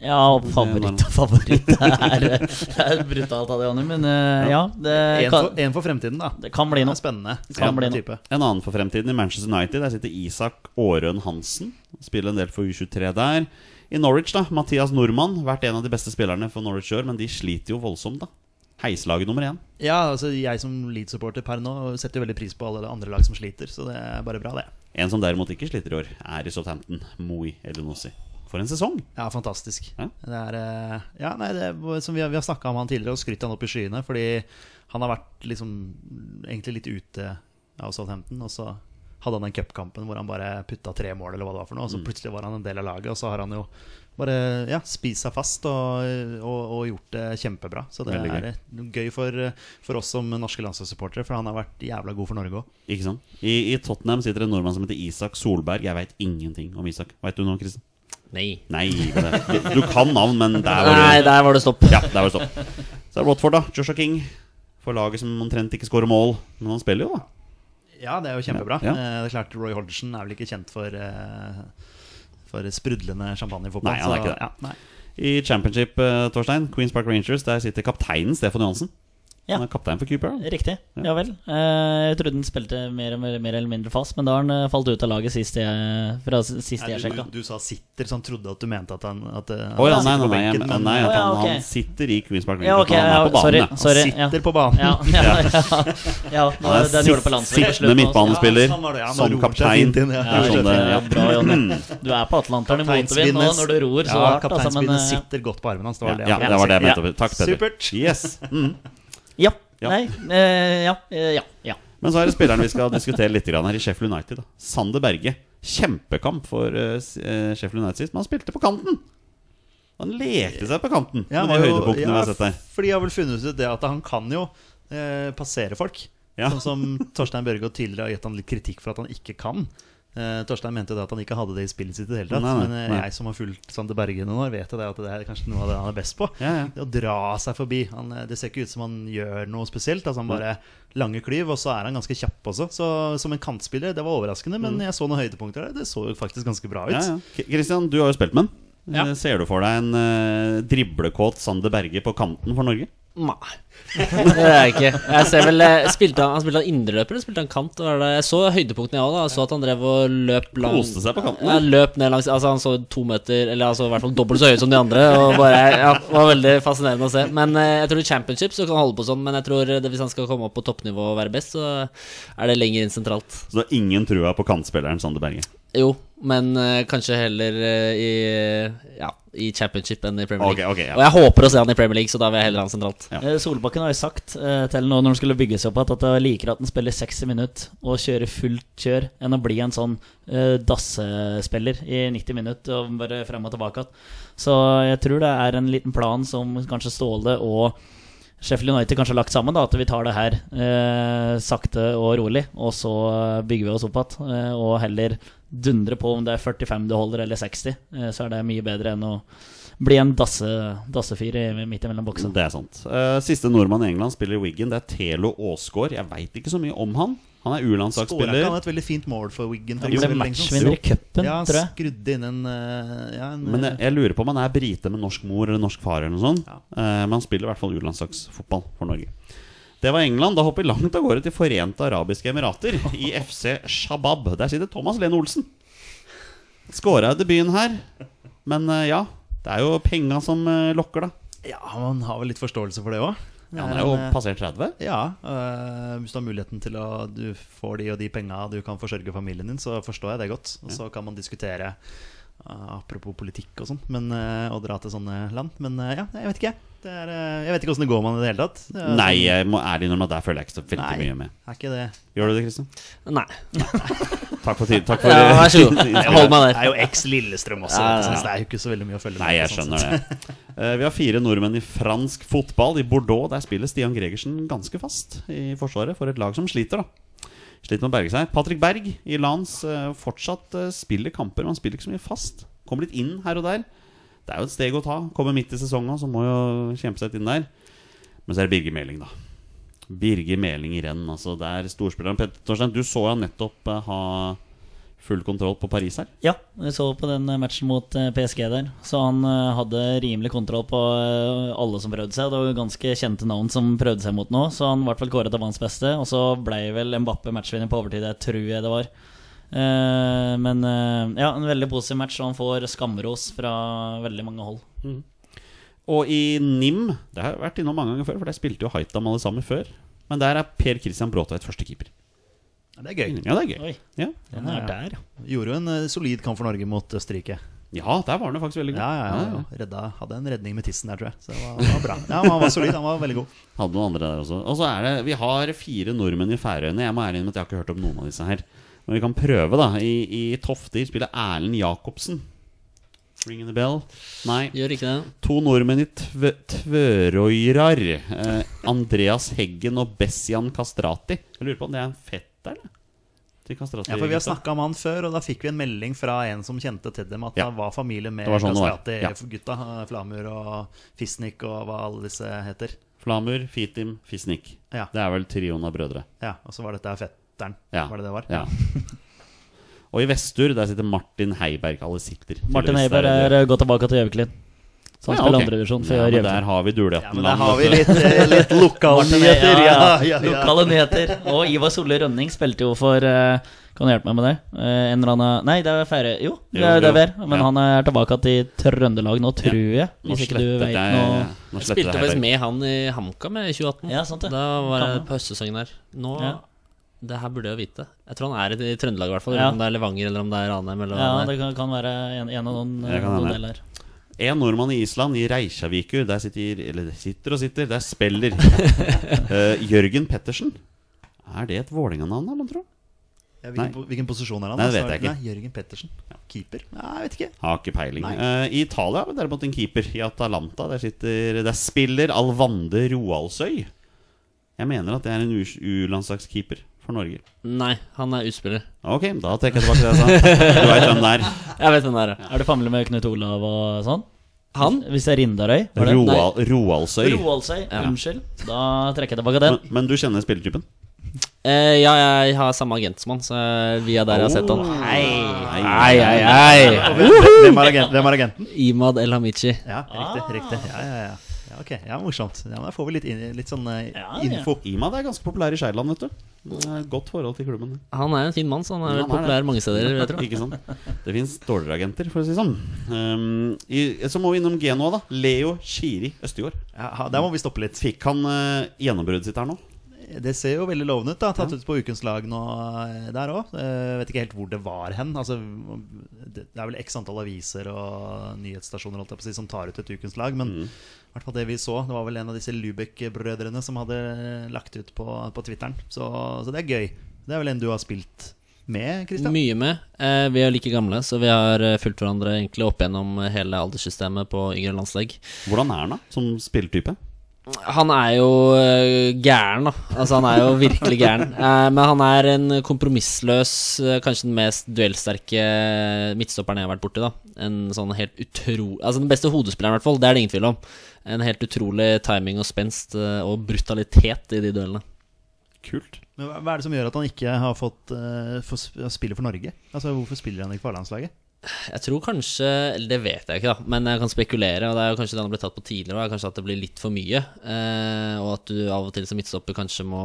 Ja, favoritt og favoritt det er, det er brutalt av det, Jonny. Men eh, ja, det En kan, for, en for fremtiden, da. det kan bli noe. spennende. Kan bli noe. En annen for fremtiden i Manchester United. Der sitter Isak Aarøen Hansen. Spiller en del for U23 der. I Norwich, da. Mathias Nordmann. Vært en av de beste spillerne for Norwich i år, men de sliter jo voldsomt, da. Heislaget nummer én. Ja, altså jeg som Leeds-supporter per nå setter jo veldig pris på alle andre lag som sliter, så det er bare bra, det. En som derimot ikke sliter i år, er i Southampton. Moi Elionossi. For en sesong! Ja, fantastisk. Ja. Det er eh, Ja, nei, det som vi har, vi har snakka om han tidligere og skrytt han opp i skyene, fordi han har vært liksom egentlig litt ute av Southampton, og så hadde han den cupkampen hvor han bare putta tre mål, eller hva det var for noe, og så plutselig var han en del av laget, og så har han jo bare ja, spist seg fast og, og, og gjort det kjempebra. Så det Veldig er gøy, gøy for, for oss som norske landslagssupportere, for han har vært jævla god for Norge òg. Ikke sant? I, I Tottenham sitter en nordmann som heter Isak Solberg. Jeg veit ingenting om Isak. Veit du noe, Kristian? Nei. Nei, det- du, kan navn, men der var Nei, der var det stopp. Ja, der var det stopp. Så er det Watford, da. Joshua King. For laget som omtrent ikke skårer mål. Men han spiller jo, da. Ja, det er jo kjempebra. Ja, ja. Eh, Det er klart Roy Hodgson er vel ikke kjent for eh, For sprudlende champagnefotball. Nei, han er så- ikke det. Ja, nei. I Championship, eh, Torstein, Queens Park Rangers, der sitter kapteinen Stefan Johansen. Ja. Han er kaptein for Cooper. Riktig. Ja vel. Eh, Jeg trodde han spilte mer, mer, mer eller mindre fast, men da har han eh, falt ut av laget sist jeg, fra sist jeg sjekka. du, du sa sitter, så han trodde at du mente at han at, oh, ja, nei, nei, nei, nei, at ja, han, ok. han sitter i Queens Park Rangers. Ja, okay, han er ja, på banen, sorry. sorry, Han sitter på banen. Ja, ja, ja, ja, Han er den gjorde det på sittende midtbanespiller Ja, sånn det, ja. Som kaptein. inn, ja. Det sånn bra, Jonny. Du er på Atlanteren i motvind nå når du ror så ja, hardt. Altså, eh, sitter godt på armen hans. Det var det jeg mente. Takk, Petter. Supert. Yes. Ja. Ja. Nei. eh, ja. eh, ja. Ja. Men så er det spilleren vi skal diskutere litt grann her i Sheffield United. Da. Sander Berge. Kjempekamp for eh, eh, Sheffield United sist, men han spilte på kanten. Han lekte seg på kanten Ja, med de var høydepunktene vi har sett der. Fordi jeg har vel funnet ut det at han kan jo eh, passere folk. Ja. Sånn som Torstein Børgo tidligere har gitt han litt kritikk for at han ikke kan. Eh, Torstein mente da at han ikke hadde det i spillet sitt i det hele tatt. Nei, nei, men eh, nei. jeg som har fulgt Sander Berge noen år, vet det at det er kanskje noe av det han er best på. Ja, ja. Det å dra seg forbi. Han, eh, det ser ikke ut som han gjør noe spesielt. Altså han bare lange klyv, og så er han ganske kjapp også. Så som en kantspiller, det var overraskende, men jeg så noen høydepunkter der. Det så jo faktisk ganske bra ut. Kristian, Ja, ja. Christian, du har jo spilt med han. Ja. Ser du for deg en uh, driblekåt Sander Berge på kanten for Norge? Nei. Det er jeg ikke. Jeg ser vel eh, spilte han, han Spilte han indreløper eller spilte han kant? Jeg så høydepunktene jeg òg. Jeg så at han drev og løp lang Koste seg på kanten, Ja, løp ned langs Altså Han så to meter Eller altså i hvert fall dobbelt så høy som de andre. Og bare Ja, det var veldig fascinerende å se. Men eh, jeg tror i championship så kan han holde på sånn. Men jeg tror det, hvis han skal komme opp på toppnivå og være best, så er det lenger inn sentralt. Så du har ingen trua på kantspilleren Sander Berge? Jo, men uh, kanskje heller uh, i Ja, i championship enn i Premier League. Okay, okay, ja. Og jeg håper å se han i Premier League, så da vil jeg heller ha han sentralt. Ja. Eh, Solbakken har jo sagt uh, til nå når han skulle bygge seg opp at, at jeg liker at han spiller 60 minutter og kjører fullt kjør, enn å bli en sånn uh, dassespiller i 90 minutter og bare frem og tilbake. Så jeg tror det er en liten plan som kanskje Ståle og Sheffield United kanskje har lagt sammen. da At vi tar det her eh, sakte og rolig, og så bygger vi oss opp igjen. Eh, og heller dundre på om det er 45 du holder, eller 60. Eh, så er det mye bedre enn å bli en dasse, dassefyr midt imellom boksene. Det er sant. Eh, siste nordmann i England spiller i Wiggen. Det er Telo Aasgaard. Jeg veit ikke så mye om han. Han er U-landslagsspiller. han et veldig fint mål for Wiggen? Han ble matchvinner i cupen, Ja, tror jeg. skrudde inn en, eh, ja, en Men jeg, jeg lurer på om han er brite med norsk mor eller norsk far. eller noe sånt Ja. Eh, Men han spiller i hvert fall U-landslagsfotball for Norge. Det var England. Da hopper vi langt av gårde til Forente arabiske emirater, i FC Shabab. Der sitter Thomas Lene Olsen. Skåra i debuten her. Men eh, ja, det er jo penga som eh, lokker, da. Ja, man har vel litt forståelse for det òg. Ja, han er jo passert 30. Ja, øh, hvis du har muligheten til å Du får de og de penga du kan forsørge familien din, så forstår jeg det godt. Og så kan man diskutere apropos politikk og sånn, men å dra til sånne land. Men ja, jeg vet ikke. Det er, øh, jeg vet ikke åssen det går med han i det hele tatt. Det er Nei, sånn- jeg må ærlig innrømme at der føler jeg ikke så veldig Nei. mye med. er ikke det Gjør du det, Kristian? Nei. Takk for tiden. Takk for Ja, vær så god. Hold meg Det er jo eks Lillestrøm også, Ja, ja, så det er jo ikke så veldig mye å følge Nei, jeg sånn skjønner sett. det. Eh, Vi har fire nordmenn i fransk fotball. I Bordeaux der spiller Stian Gregersen ganske fast i forsvaret for et lag som sliter. da Sliter med å berge seg. Patrick Berg i Lans eh, fortsatt eh, spiller kamper, men han spiller ikke så mye fast. Kommer litt inn her og der. Det er jo et steg å ta. Kommer midt i sesongen, så må jo kjempe seg inn der. Men så er det Birger Meling, da. Birger Meling i renn. Altså, det er storspilleren. Petter Torstein, du så jo nettopp eh, ha full kontroll på Paris her. Ja, vi så på den eh, matchen mot eh, PSG der. Så han hadde rimelig kontroll på alle som prøvde seg. Det var jo ganske kjente navn som prøvde seg mot nå, så han ble vel kåret til banens beste. Og så ble vel Mbappe matchvinner på overtid, jeg tror jeg det var. Eh, men eh, ja, en veldig positiv match, og han får skamros fra veldig mange hold. Og i NIM Det har jeg vært innom mange ganger før, for der spilte jo Haitam alle sammen før. Men der er Per Christian Bråtveit førstekeeper. Ja, det er gøy. Ja, det er gøy. Ja. den er der, ja. Gjorde jo en eh, solid kamp for Norge mot Østerrike. ja, der var han faktisk veldig god. Ja, ja, ja, ja. Redda, hadde en redning med tissen der, tror jeg. Så det var, det var bra. Ja, Han var solid. Han var veldig god. Hadde noen andre der også. Og så er det Vi har fire nordmenn i Færøyene. Jeg må ærlig innrømme at jeg har ikke hørt om noen av disse her. Men vi kan prøve, da. I, i Tofter spiller Erlend Jacobsen. Ringing the bell? Nei. Gjør ikke det. To nordmenn i tv Tvørøyrar. Eh, Andreas Heggen og Bessian Kastrati. Jeg lurer på om det er en fetter, eller? Ja, for Vi har snakka om han før, og da fikk vi en melding fra en som kjente til dem at Ja. han var familie med sånn. Kastrati-gutta. Flamur og Fisnik og hva alle disse heter. Flamur, Fitim, Fisnik. Ja. Det er vel trioen av brødre. Ja, Og så var dette her fetteren. Ja. Var det det var? Ja. Og i Vestur der sitter Martin Heiberg. Alle sitter. Martin Heiberg er eh, gått tilbake til Gjøviklin. Så han Ja, spiller okay. andredivisjon for ja, men Der har vi Ja, Dulehatten. men der har vi litt, lokale litt lokalnyheter. Ja, ja, ja. Lokale nyheter. Og Ivar Solli Rønning spilte jo for eh, Kan du hjelpe meg med det? Eh, En eller annen Nei, det er Færøy. Jo, det Jo, er det vi er. Men Ja. han er tilbake til Trøndelag nå, tror jeg. Hvis ikke du vet noe Jeg spilte faktisk med han i HamKam i 2018. Ja, sant det. Da var det. på høstsesongen der. Nå Ja. Det her burde jeg vite. Jeg tror han er i Trøndelag, i hvert fall. Ja. Om det er Levanger eller om det er Ranheim. Eller Ja, det det kan, kan være en, en av noen, noen deler. En nordmann i Island, i Reykjaviku. Der sitter Eller sitter og sitter, der spiller uh, Jørgen Pettersen. Er det et Vålerenga-navn, da, tro? Ja, hvilken, po- hvilken posisjon er han? Nei, det vet jeg ikke. Nei, Jørgen Pettersen. Keeper? Nei, jeg vet ikke. Har ikke peiling. Eh, I Italia har vi derimot en keeper. I Atalanta der sitter Der spiller Alvande Roaldsøy. Jeg mener at det er en U-landslagskeeper for Norge. Nei, han er utspiller. Ok, da trekker jeg tilbake det jeg sa. Du veit hvem det er. Jeg vet hvem det er. Er det familie med Knut Olav og sånn? Han? Hvis det er Rindarøy? var det? Roal, Roalsøy. Roalsøy, Ja. Unnskyld. Da trekker jeg tilbake den. Men, men du kjenner spilletypen? Eh, ja, jeg har samme agent som han, så vi er der jeg har sett han. Hei, Hei, hei, hei. Er agenten? hvem er agenten? Imad El Hamichi. Ja, riktig. riktig Ja, ja, ja. Ja ok, ja, Morsomt. Ja, men Da får vi litt, inn, litt sånn eh, Ja, ja. info. Imad er ganske populær i Skeiland, vet du. Det er et Godt forhold til klubben. Han er en fin mann, så han er vel Han er det. populær mange steder. jeg tror. Ikke sant? Det fins dårligere agenter, for å si det sånn. Um, i, så må vi innom Genoa, da. Leo Chiri, Østegård. Ja, ha- der må vi stoppe litt. Fikk han uh, gjennombruddet sitt her nå? Det ser jo veldig lovende ut. da Tatt ut på ukens lag nå eh, der òg. Vet ikke helt hvor det var hen. Altså, det det er vel x antall aviser og nyhetsstasjoner holdt jeg på å si, som tar ut et ukens lag. Men Mm. Hvert fall det vi så, det var vel en av disse Lubek-brødrene som hadde lagt ut på, på Twitteren. Så, så det er gøy. Det er vel en du har spilt med, Christian? Mye med. Eh, vi er like gamle, så vi har eh, fulgt hverandre egentlig opp gjennom hele alderssystemet på yngre landslag. Hvordan er han da, som spillertype? Han er jo øh, gæren, da. Altså, han er jo virkelig gæren. Eh, men han er en kompromissløs, øh, kanskje den mest duellsterke midtstopperen jeg har vært borti. da En sånn helt utro... Altså den beste hodespilleren, i hvert fall. Det er det ingen tvil om. En helt utrolig timing og spenst og brutalitet i de duellene. Kult. Men hva, er det som gjør at han ikke har fått uh, spille for Norge? Altså Hvorfor spiller han ikke for A-landslaget? Jeg tror kanskje det vet jeg ikke, da. Men jeg kan spekulere. Og det er jo kanskje det han har blitt tatt på tidligere. Og kanskje at det blir litt for mye. Eh, og at du av og til som midtstopper kanskje må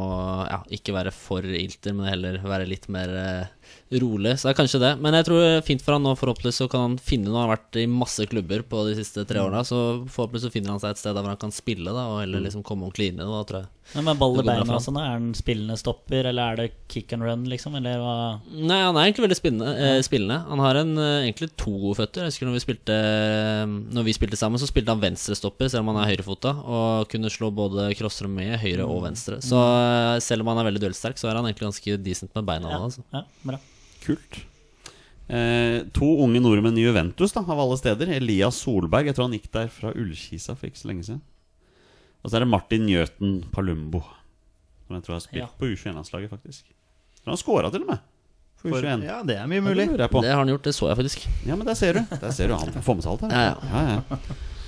ja, ikke være for ilter, men heller være litt mer eh, rolig. Så det er kanskje det. Men jeg tror det er fint for han nå, forhåpentligvis så kan han finne. Han har vært i masse klubber på de siste tre årene, så forhåpentligvis så finner han seg et sted der hvor han kan spille, da, og heller liksom komme ordentlig inn i det. Tror jeg. Ja, men ball i beina og sånn, er han spillende stopper, eller er det kick and run, liksom? Eller hva? Nei, han er egentlig veldig spillende. Eh, spillende. Han har en, eh, egentlig to gode føtter. Jeg husker når vi spilte Når vi spilte sammen, så spilte han venstrestopper, selv om han er høyrefota, og kunne slå både crosser med høyre og venstre. Så eh, selv om han er veldig duellsterk, så er han egentlig ganske decent med beina. Ja, Altså. ja bra. Kult. Eh, to unge nordmenn i Juventus, da, av alle steder. Elias Solberg. Jeg tror han gikk der fra Ullkisa for ikke så lenge siden. Og så er det Martin Njøten Palumbo. Som jeg tror har spilt Ja. på U21-landslaget, faktisk. Så tror han scora til og med. For For, U21. ja, det er mye mulig. det. Det har han gjort, det så jeg faktisk. Ja, men der ser du. Der ser du Han får med seg alt her. Ja, ja, ja.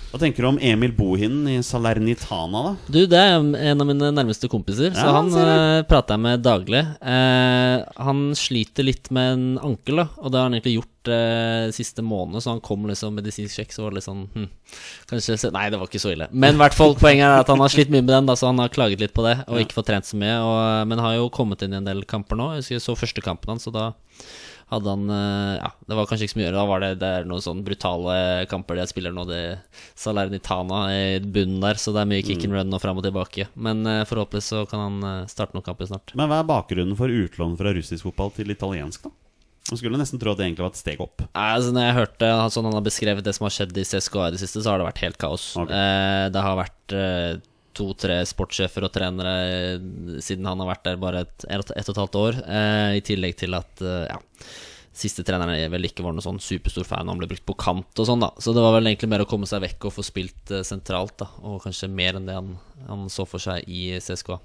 Hva tenker du om Emil Bohinen i Salernitana, da? Du, det er en av mine nærmeste kompiser, så Ja, han uh, prater jeg med daglig. Eh, han sliter litt med en ankel, da, og det har han egentlig gjort eh, siste måned, så han kom liksom medisinsk sjekk, så var det litt sånn hm, Kanskje se Nei, det var ikke så ille. Men i hvert fall, poenget er at han har slitt mye med den, da, så han har klaget litt på det, og ikke fått trent så mye. Og, men har jo kommet inn i en del kamper nå. Jeg husker jeg så første kampen hans, og da hadde han eh, Ja, det var kanskje ikke så mye å gjøre. Da var det, det er noen sånne brutale kamper de spiller nå, det Salernitana i bunnen der, så det er mye kick and run og fram og tilbake. Men eh, forhåpentligvis så kan han eh, starte noen kamper snart. Men hva er bakgrunnen for utlån fra russisk fotball til italiensk, da? Man skulle nesten tro at det egentlig var et steg opp. Altså Når jeg hørte sånn han har beskrevet det som har skjedd i CSKA i det siste, så har det vært helt kaos. Okay. Eh, det har vært to-tre sportssjefer og trenere eh, siden han har vært der bare et, et, et og et halvt år. Eh, I tillegg til at eh, ja, siste treneren vel ikke var noen sånn superstor fan, han ble brukt på kant og sånn, da. Så det var vel egentlig mer å komme seg vekk og få spilt eh, sentralt, da. Og kanskje mer enn det han, han så for seg i CSKA.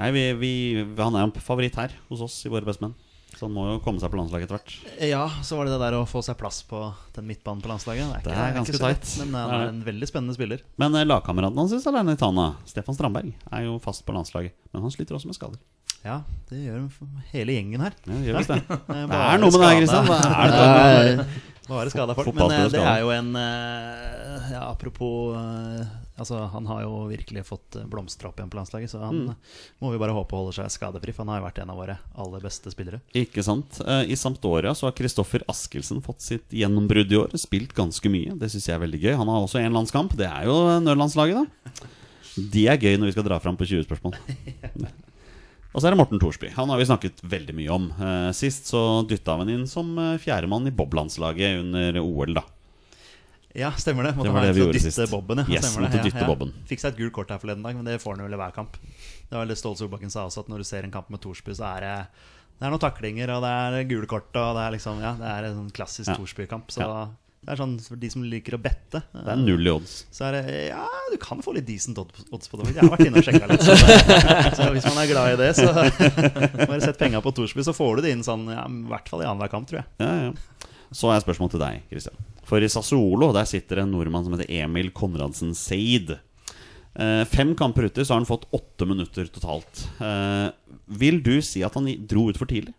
Nei, vi, vi, Han er jo en favoritt her hos oss i Våre bestemenn. Så han må jo komme seg på landslaget etter hvert. Ja, så var det det der å få seg plass på den midtbanen på landslaget. Det er ganske ikke ganske tight. Men han er er en veldig spennende spiller. Men eh, lagkameraten hans i Tana, Stefan Strandberg, er jo fast på landslaget. Men han sliter også med skader. Ja, det gjør hele gjengen her. Ja, det det. Det Det er noe med det her, Kristian. Det er det. Bare skada folk. Men eh, det er jo en eh, ja, Apropos eh, Altså, han har jo virkelig fått blomstra opp igjen på landslaget, så han Mm. må vi bare håpe holder seg skadefri. For han har jo vært en av våre aller beste spillere. Ikke sant. Eh, I Sampdoria så har Kristoffer Askelsen fått sitt gjennombrudd i år. Spilt ganske mye. Det syns jeg er veldig gøy. Han har også én landskamp. Det er jo Nødlandslaget, da. De er gøy når vi skal dra fram på 20 spørsmål. Og så er det Morten Thorsby. Han har vi snakket veldig mye om. Eh, Sist så dytta han inn som eh, fjerdemann i Bob-landslaget under OL, da. Ja, stemmer det. Måtte Det var det vi gjorde sist. Bobben, ja. Yes, måtte dytte Bobben. Fikk seg et gult kort her forleden dag, men det får han vel i hver kamp. Det var Ståle Solbakken sa også, at når du ser en kamp med Thorsby, så er det det er noen taklinger, og det er gule kort, og det er liksom Ja, det er en sånn klassisk Ja. Thorsby-kamp. Så Ja. Det er sånn for de som liker å bette. Det er null i odds. Så er det Ja, du kan få litt decent odds på det. Jeg har vært inne og sjekka litt. Så, så hvis man er glad i det, så bare sett penga på Thorsby, så får du det inn sånn ja, i hvert fall i annenhver kamp, tror jeg. Ja, ja. Så er spørsmålet til deg, Christian. For i Sassuolo der sitter en nordmann som heter Emil Konradsen Seid. Eh, fem kamper ute, så har han fått åtte minutter totalt. Eh, vil du si at han dro ut for tidlig?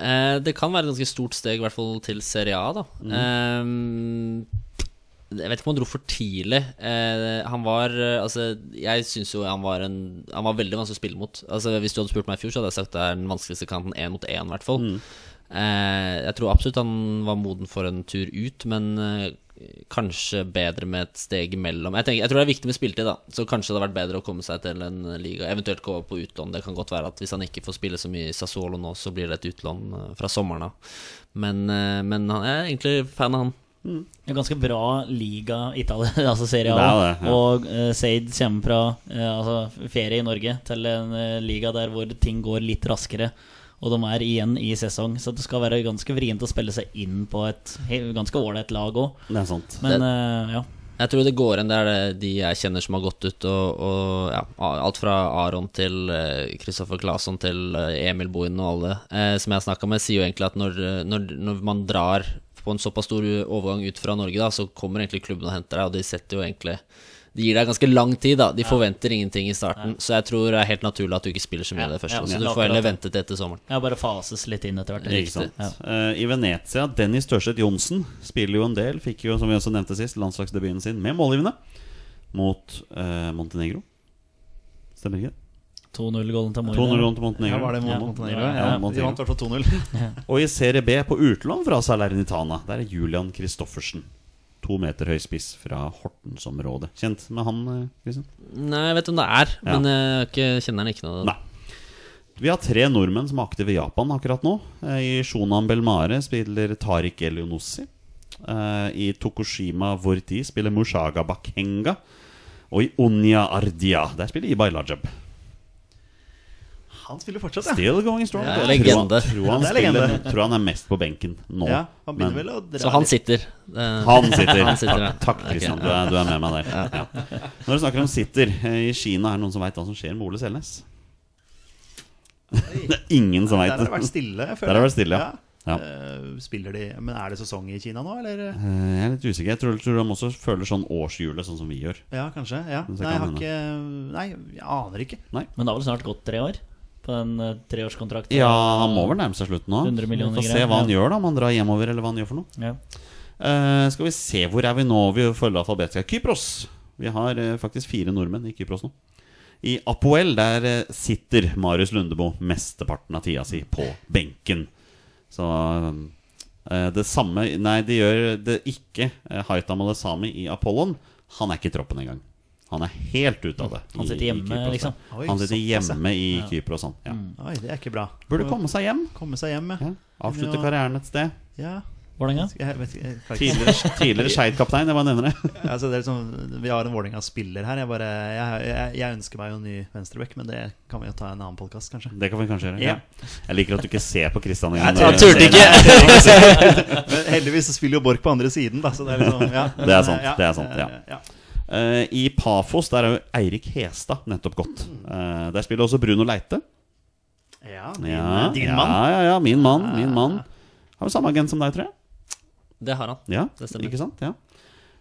Eh, det kan være et ganske stort steg, i hvert fall til Serie A, da. Mm. Eh, jeg vet ikke om han dro for tidlig. Eh, han var Altså, jeg syns jo han var en Han var veldig vanskelig å spille mot. Altså Hvis du hadde spurt meg i fjor, så hadde jeg sagt det er den vanskeligste kanten én mot én, i hvert fall. Mm. Jeg tror absolutt han var moden for en tur ut, men kanskje bedre med et steg imellom. Jeg, tenker, jeg tror det er viktig med spilletid, da. Så kanskje det hadde vært bedre å komme seg til en liga, eventuelt gå på utlån. Det kan godt være at hvis han ikke får spille så mye i Sassuolo nå, så blir det et utlån eh, fra sommeren av. Men, eh, men han jeg er egentlig fan av han. En ganske bra liga Italia, altså Serie er A. Det det, ja. Og uh, Seid kommer fra uh, altså, ferie i Norge til en uh, liga der hvor ting går litt raskere. Og de er igjen i sesong, så det skal være ganske vrient å spille seg inn på et ganske ålreit lag òg. Det sant. Eh, ja. Jeg tror det går en Det er de jeg kjenner som har gått ut. Og, og ja, alt fra Aron til Kristoffer Claesson til uh, Emil Bohin og alle uh, som jeg har snakka med, sier jo egentlig at når, eh, når, når man drar på en såpass stor overgang ut fra Norge, da, så kommer egentlig klubben og henter deg, og de setter jo egentlig De gir deg ganske lang tid, da. De forventer ingenting i starten. Så jeg tror det er helt naturlig at du ikke spiller så mye Ja, det første. ja, så ja, du får heller vente til etter sommeren. ja, bare fases litt inn etter hvert. Riktig. Eh, I Venezia, Dennis Tørseth Johnsen spiller jo en del. Fikk jo, som vi også nevnte sist, landslagsdebuten sin med målgivende mot uh, Montenegro. Stemmer ikke det? 2-0-gålen til 2-0 Mourinho. til Montenegro. Ja, var det mot Ja. Montenegro? Ja, Ja, Montenegro. vant i hvert fall 2-0. Og i Serie B på utlån fra Salernitana, der er Julian Kristoffersen. To meter høy spiss fra Hortensområdet. Kjent med han, eh, Kristian? Nei, jeg vet hvem det er, Ja. men jeg ikke, kjenner han ikke noe. Nei. Vi har tre nordmenn som er aktive i Japan akkurat nå. Eh, I Shonan Belmare spiller Tariq Elionossi. Eh, I Tokushima Vorti spiller Mushaga Bakenga. Og i Onya Ardia der spiller Ibai Lajab. Han spiller fortsatt, ja. Still going strong. Ja, Jeg. Tror, tror, han Ja, spiller, tror han er mest på benken nå. ja han Men- vel å dra Så han sitter. Han sitter. Han sitter. Takk, takk Ok, Kristian. ja. Du, er- du er med meg der. Ja. Når du snakker om sitter eh, i Kina, er det noen som veit hva som skjer med Ole Selnes? Det er ingen som Der har det vært stille. jeg Der har det vært stille, ja. Ja. Eh, spiller de Men er det sesong i Kina nå, eller? Eh, Jeg er litt usikker. Jeg tror, tror de også føler sånn årshjulet, sånn som vi gjør. Ja, kanskje. Ja. Nei, kan jeg har ikke Nei, jeg aner ikke. Men det har vel snart gått tre år på den eh, treårskontrakten? Ja, han må vel nærme seg slutten nå. Vi får se hva han ja. gjør, da. Om han drar hjemover, eller hva han gjør for noe. Ja. Uh, skal vi se, hvor er vi nå? Vi følger alfabetet. Kypros. Vi har uh, faktisk fire nordmenn i Kypros nå. I Apoel der sitter Marius Lundebo mesteparten av tida si på benken. Så det samme Nei, det gjør det ikke Haitam Alesami i Apollon. Han er ikke i troppen engang. Han er helt ute av det. Han sitter hjemme, Kypros, liksom. Oi, Han sitter hjemme i Kypros, Sånn. Ja. Oi, det er ikke bra. Burde komme seg hjem. Komme seg hjem, ja. Ja. Avslutte Ja. karrieren et sted. ja. Vålerenga? Skal Jeg, vet, jeg, Tidligere, tidligere Skeid-kaptein, jeg bare nevner det. altså, det er liksom, vi har en Vålerenga-spiller her. Jeg, bare, jeg, jeg, jeg ønsker meg jo en ny venstreback, men det kan vi jo ta en annen podkast, kanskje. Det kan vi kanskje gjøre. Ja. Ja. Jeg liker at du ikke ser på Kristian. Jeg turte ikke! Men heldigvis så spiller jo Borch på andre siden, da. Så det er liksom ja. Det er sant, Ja, det er sant, ja. Ja. Eh, I Pafos der er jo Eirik Hestad nettopp gått. Uh, der spiller også Bruno Leite. Ja, din, Ja, din ja, mann. Ja, ja, min mann. Min mann. Har jo samme agent som deg, tror jeg. Det har han. Ja, Det stemmer. Ikke sant? Ja.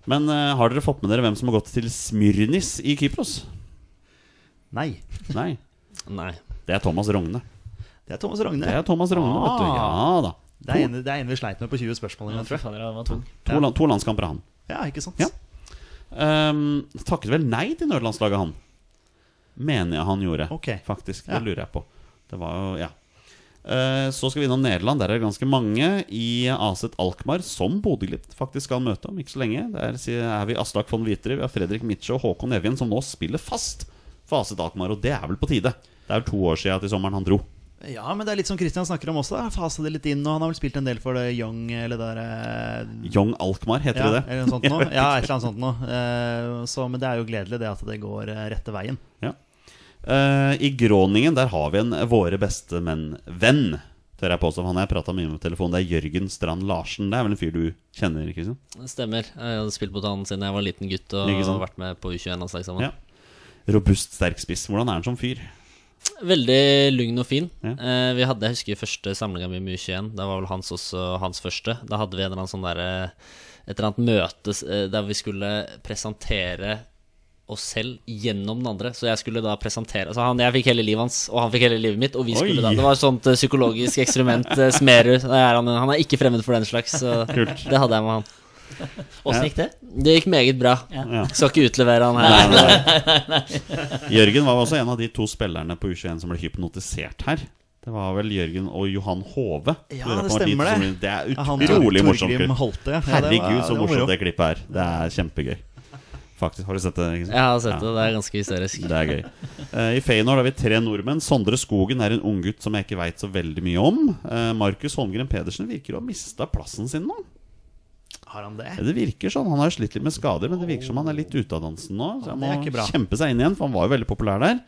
Men uh, har dere fått med dere hvem som har gått til Smyrnis i Kypros? Nei. Nei, Nei. det er Thomas Rogne. Det er Thomas Rogne. Det er Thomas Rogne, vet du. Ah. Ja da. Det er en, det er en vi sleit med på 20 spørsmål. Ja. To, Ja. to landskamper av han. Ja, ikke sant? Ja. Ehm, takket vel nei til nødlandslaget, han. Mener jeg han gjorde, okay. faktisk. Det Ja. lurer jeg på. Det var jo, ja uh, Så skal vi innom Nederland. Der er det ganske mange. I Aset Alkmaar, som Bodø-Glimt faktisk skal møte om ikke så lenge. Der er vi Aslak von Witry, vi har Fredrik Mitsjø og Håkon Evjen, som nå spiller fast for Aset Alkmaar. Og det er vel på tide. Det er vel to år siden til sommeren han dro. Ja, men det er litt som Christian snakker om også. Da. Fase det litt inn, og han har vel spilt en del for det Young eller der eh, Young Alkmaar, heter ja, det det? Eller noe sånt nå. Ja, et eller annet sånt noe. Eh, så, men det er jo gledelig det at det går eh, rette veien. Ja. Eh, I Gråningen der har vi en våre beste menn-venn. Tør jeg påstå, Han har jeg prata mye med på telefon. Det er Jørgen Strand Larsen. Det er vel en fyr du kjenner? Kristian? Det stemmer. Jeg hadde spilt mot han siden jeg var liten gutt og vært med på U21-landslag sammen. Ja. Robust, sterk spiss. Hvordan er han som fyr? Veldig lugn og fin. Ja. Eh, vi hadde, Jeg husker første samlinga mi med U21. Da var vel hans også hans første. Da hadde vi en eller annen sånn der, Et eller annet møte eh, der vi skulle presentere oss selv gjennom den andre. Så jeg skulle da presentere altså han, Jeg fikk hele livet hans, og han fikk hele livet mitt. Og vi skulle da Det var et sånt eh, psykologisk eksperiment. eh, Smerud. Er Han, han er ikke fremmed for den slags. Så Kult. det hadde jeg med han. Åssen gikk det? Det gikk meget bra. Ja. Skal ikke utlevere han Nei, her. nei. Jørgen var også en av de to spillerne på U21 som ble hypnotisert her. Det var vel Jørgen og Johan Hove. Ja, det stemmer det. som- Det er utrolig morsomt. Holte, ja. Ja, Herregud, så morsomt det klippet er. Det er kjempegøy. Faktisk, Har du sett det? Ikke? Jeg har sett det. Det er ganske hysterisk. Det er gøy. uh, I Feyenoord har vi tre nordmenn. Sondre Skogen er en unggutt som jeg ikke veit så veldig mye om. Uh, Markus Holmgren Pedersen virker å ha mista plassen sin nå. Har han det? Ja, Det virker sånn, Han har jo slitt litt med skader, men det virker som han er litt ute av dansen nå. Så han må kjempe seg inn igjen, for han var jo veldig populær der.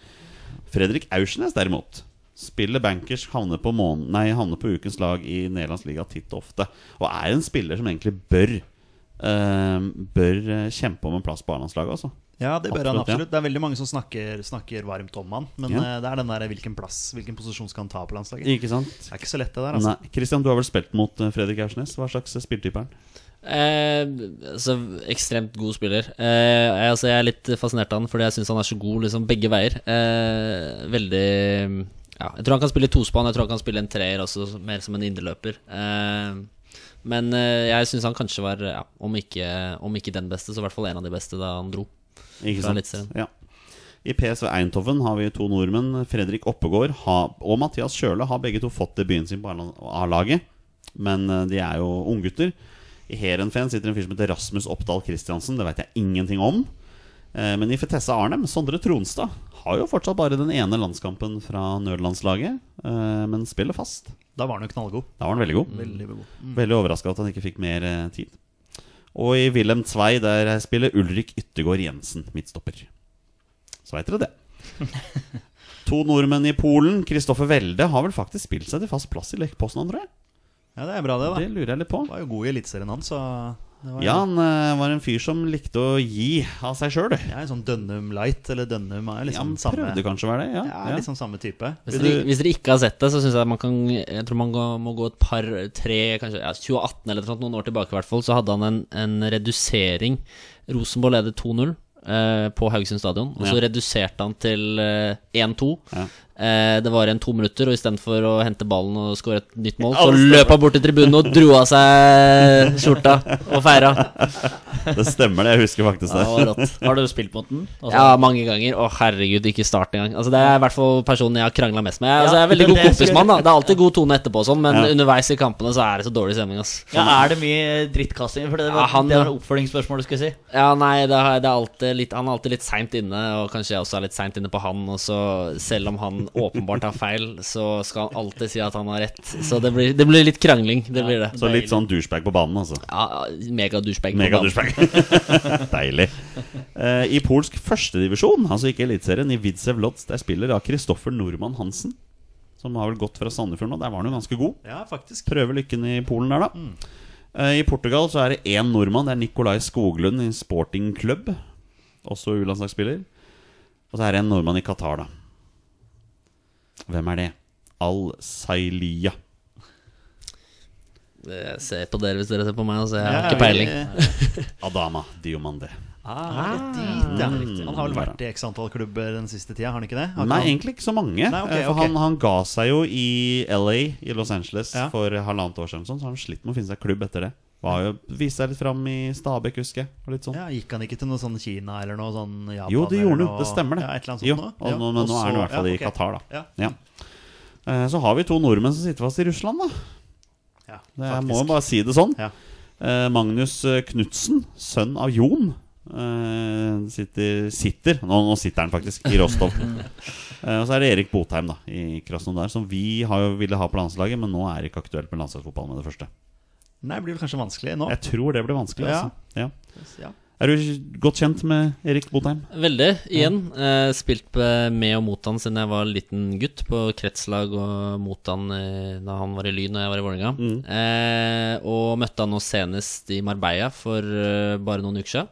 Fredrik Aursnes derimot spiller bankers, havner på, månen, nei, havner på ukens lag i Nederlands liga titt og ofte. Og er en spiller som egentlig bør eh, Bør eh, kjempe om en plass på A-landslaget. Altså. Ja, det bør han Absolutt, ja. Det er veldig mange som snakker, snakker varmt om han. Men Ja. eh, det er den der hvilken plass, hvilken posisjon skal han ta på landslaget. Ikke sant? Det er ikke så lett, det der. altså Nei, Christian, du har vel spilt mot eh, Fredrik Aursnes? Hva slags spilltype er han? Eh, så ekstremt god spiller. Eh, altså, jeg er litt fascinert av han fordi jeg syns han er så god liksom, begge veier. Eh, veldig ja, Jeg tror han kan spille tospann, jeg tror han kan spille en treer også, mer som en indreløper. Eh, men eh, jeg syns han kanskje var, ja, om, ikke, om ikke den beste, så i hvert fall en av de beste da han dro. Ikke sant? Ja. I PSV Eindhoven har vi to nordmenn. Fredrik Oppegård og Mathias Kjøle har begge to fått debuten sin på A-laget. Men eh, de er jo unggutter. I Heerenveen sitter en fyr som heter Rasmus Oppdal Christiansen. Det vet jeg ingenting om. Eh, Men i Fetessa Arnem, Sondre Tronstad, har jo fortsatt bare den ene landskampen fra nødlandslaget. eh, Men spiller fast. Da var han jo knallgod. Da var han veldig god. Veldig god. Mm. Veldig overraska at han ikke fikk mer eh, tid. Og i Wilhelm Zwei der spiller Ulrik Yttergård Jensen midtstopper. Så veit dere det. to nordmenn i Polen. Kristoffer Welde har vel faktisk spilt seg til fast plass i Lech Poznan, tror jeg. Ja, det er bra, det, da. Det lurer jeg litt på. Han var jo god i Eliteserien, han, så Ja, han uh, var en fyr som likte å gi av seg sjøl. Ja, en sånn Dønnum Light, eller Dønnum er Ja, liksom han samme prøvde kanskje å være det. Ja, Ja, ja. liksom samme type. Hvis dere, du- hvis dere ikke har sett det, så syns jeg man kan Jeg tror man må gå et par, tre, kanskje ja, 2018 eller noe noen år tilbake i hvert fall, så hadde han en, en redusering. Rosenborg ledet 2-0 eh, på Haugesund stadion, og så Ja. reduserte han til eh, 1-2. Ja. Eh, det var igjen to minutter, og istedenfor å hente ballen og skåre et nytt mål, så løp han bort til tribunen og dro av seg skjorta og feira. Det stemmer, det. Jeg husker faktisk Ja, det det. var rått. Har du spilt mot den? Altså, Ja, mange ganger. Å, herregud, ikke start engang. Altså, det er i hvert fall personen jeg har krangla mest med. Jeg, altså, jeg er veldig god det kompismann, da. Det er alltid god tone etterpå og sånn, men Ja. underveis i kampene så er det så dårlig stemning, ass. ja, Er det mye drittkasting? For det Ja, var, han- det var oppfølgingsspørsmål du skulle si. Ja, nei, det er, det er alltid litt, han er alltid litt seint inne, og kanskje jeg også er litt seint inne på han. Og så, selv om han åpenbart har feil, så skal han alltid si at han har rett. Så det blir, det blir litt krangling. Det blir det. Så litt sånn douchebag på banen, altså. Ja, Mega-douchebag. på Mega banen. douchebag. Deilig. Uh, I polsk førstedivisjon, altså ikke Eliteserien, i Widzew Lodz, der spiller da Kristoffer Nordmann Hansen. Som har vel gått fra Sandefjord nå. Der var han jo ganske god. Ja, faktisk. Prøver lykken i Polen der, da. Eh, I Portugal så er det én nordmann. Det er Nicolai Skoglund i Sporting Club. Også U-landslagsspiller. Og så er det en nordmann i Qatar, da. Hvem er det? Al-Sailia. Jeg ser på dere hvis dere ser på meg, altså. Jeg har ikke peiling. Adama Diomande. Ah, dit, ja. Mm. Han har vel vært i x antall klubber den siste tida, har han ikke det? Har Nei, han- egentlig ikke så mange. Nei, ok, Eh, For okay. Han, han ga seg jo i LA, i Los Angeles, Ja. for halvannet år siden. Sånn, så han slitt med å finne seg klubb etter det. Var jo, Viste seg litt fram i Stabekk, husker jeg. Og litt sånn. Ja, Gikk han ikke til noe sånn Kina eller noe sånn Japan? jo, det gjorde han. Det stemmer, det. Ja, et eller annet jo, og, noe. nå- men nå er han i hvert fall i okay. i Qatar, da. Ja. Ja. Eh, Så har vi to nordmenn som sitter fast i Russland, da. Ja, Det, jeg må jo bare si det sånn. Ja. Eh, Magnus eh, Knutsen, sønn av Jon, eh, sitter, sitter nå, nå sitter han faktisk i Rostov. Eh, og så er det Erik Botheim da i Krasnodar, som vi har jo ville ha på landslaget, men nå er ikke aktuelt med landslagsfotball med det første. Nei, blir det kanskje vanskelig nå. Jeg tror det blir vanskelig. Ja. Altså. Ja. Ja. Er du godt kjent med Erik Botheim? Veldig, igjen. Eh, spilt med og mot han siden jeg var liten gutt, på kretslag og mot han eh, da han var i Lyn og jeg var i Vålerenga. Eh, og møtte han nå senest i Marbella for eh, bare noen uker siden.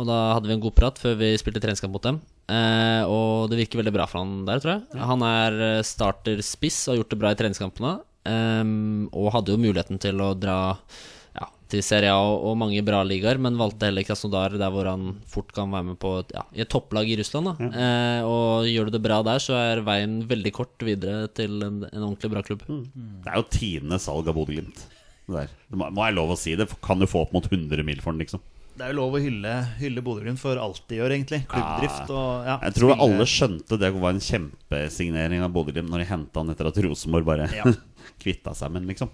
Og da hadde vi en god prat før vi spilte treningskamp mot dem. Eh, og det virker veldig bra for han der, tror jeg. Han er eh, starter-spiss og har gjort det bra i treningskampene. Ehm, og hadde jo muligheten til å dra ja, til Serie A og, og mange bra ligaer, men valgte heller Krasnodar, der hvor han fort kan være med på ja, i et topplag i Russland. Da. Uh, og gjør du det bra der, så er veien veldig kort videre til en, en ordentlig bra klubb. Det er jo tidenes salg av Bodø-Glimt. Det der. Det må, må jeg lov å si. Det kan du få opp mot 100 mil for den, liksom. Det er jo lov å hylle, hylle Bodø-Glimt for alt de gjør, egentlig. Klubbdrift og ja, Jeg tror spille- alle skjønte det var en kjempesignering av Bodø-Glimt når de henta han etter at Rosenborg bare Ja. kvitta seg med den, liksom.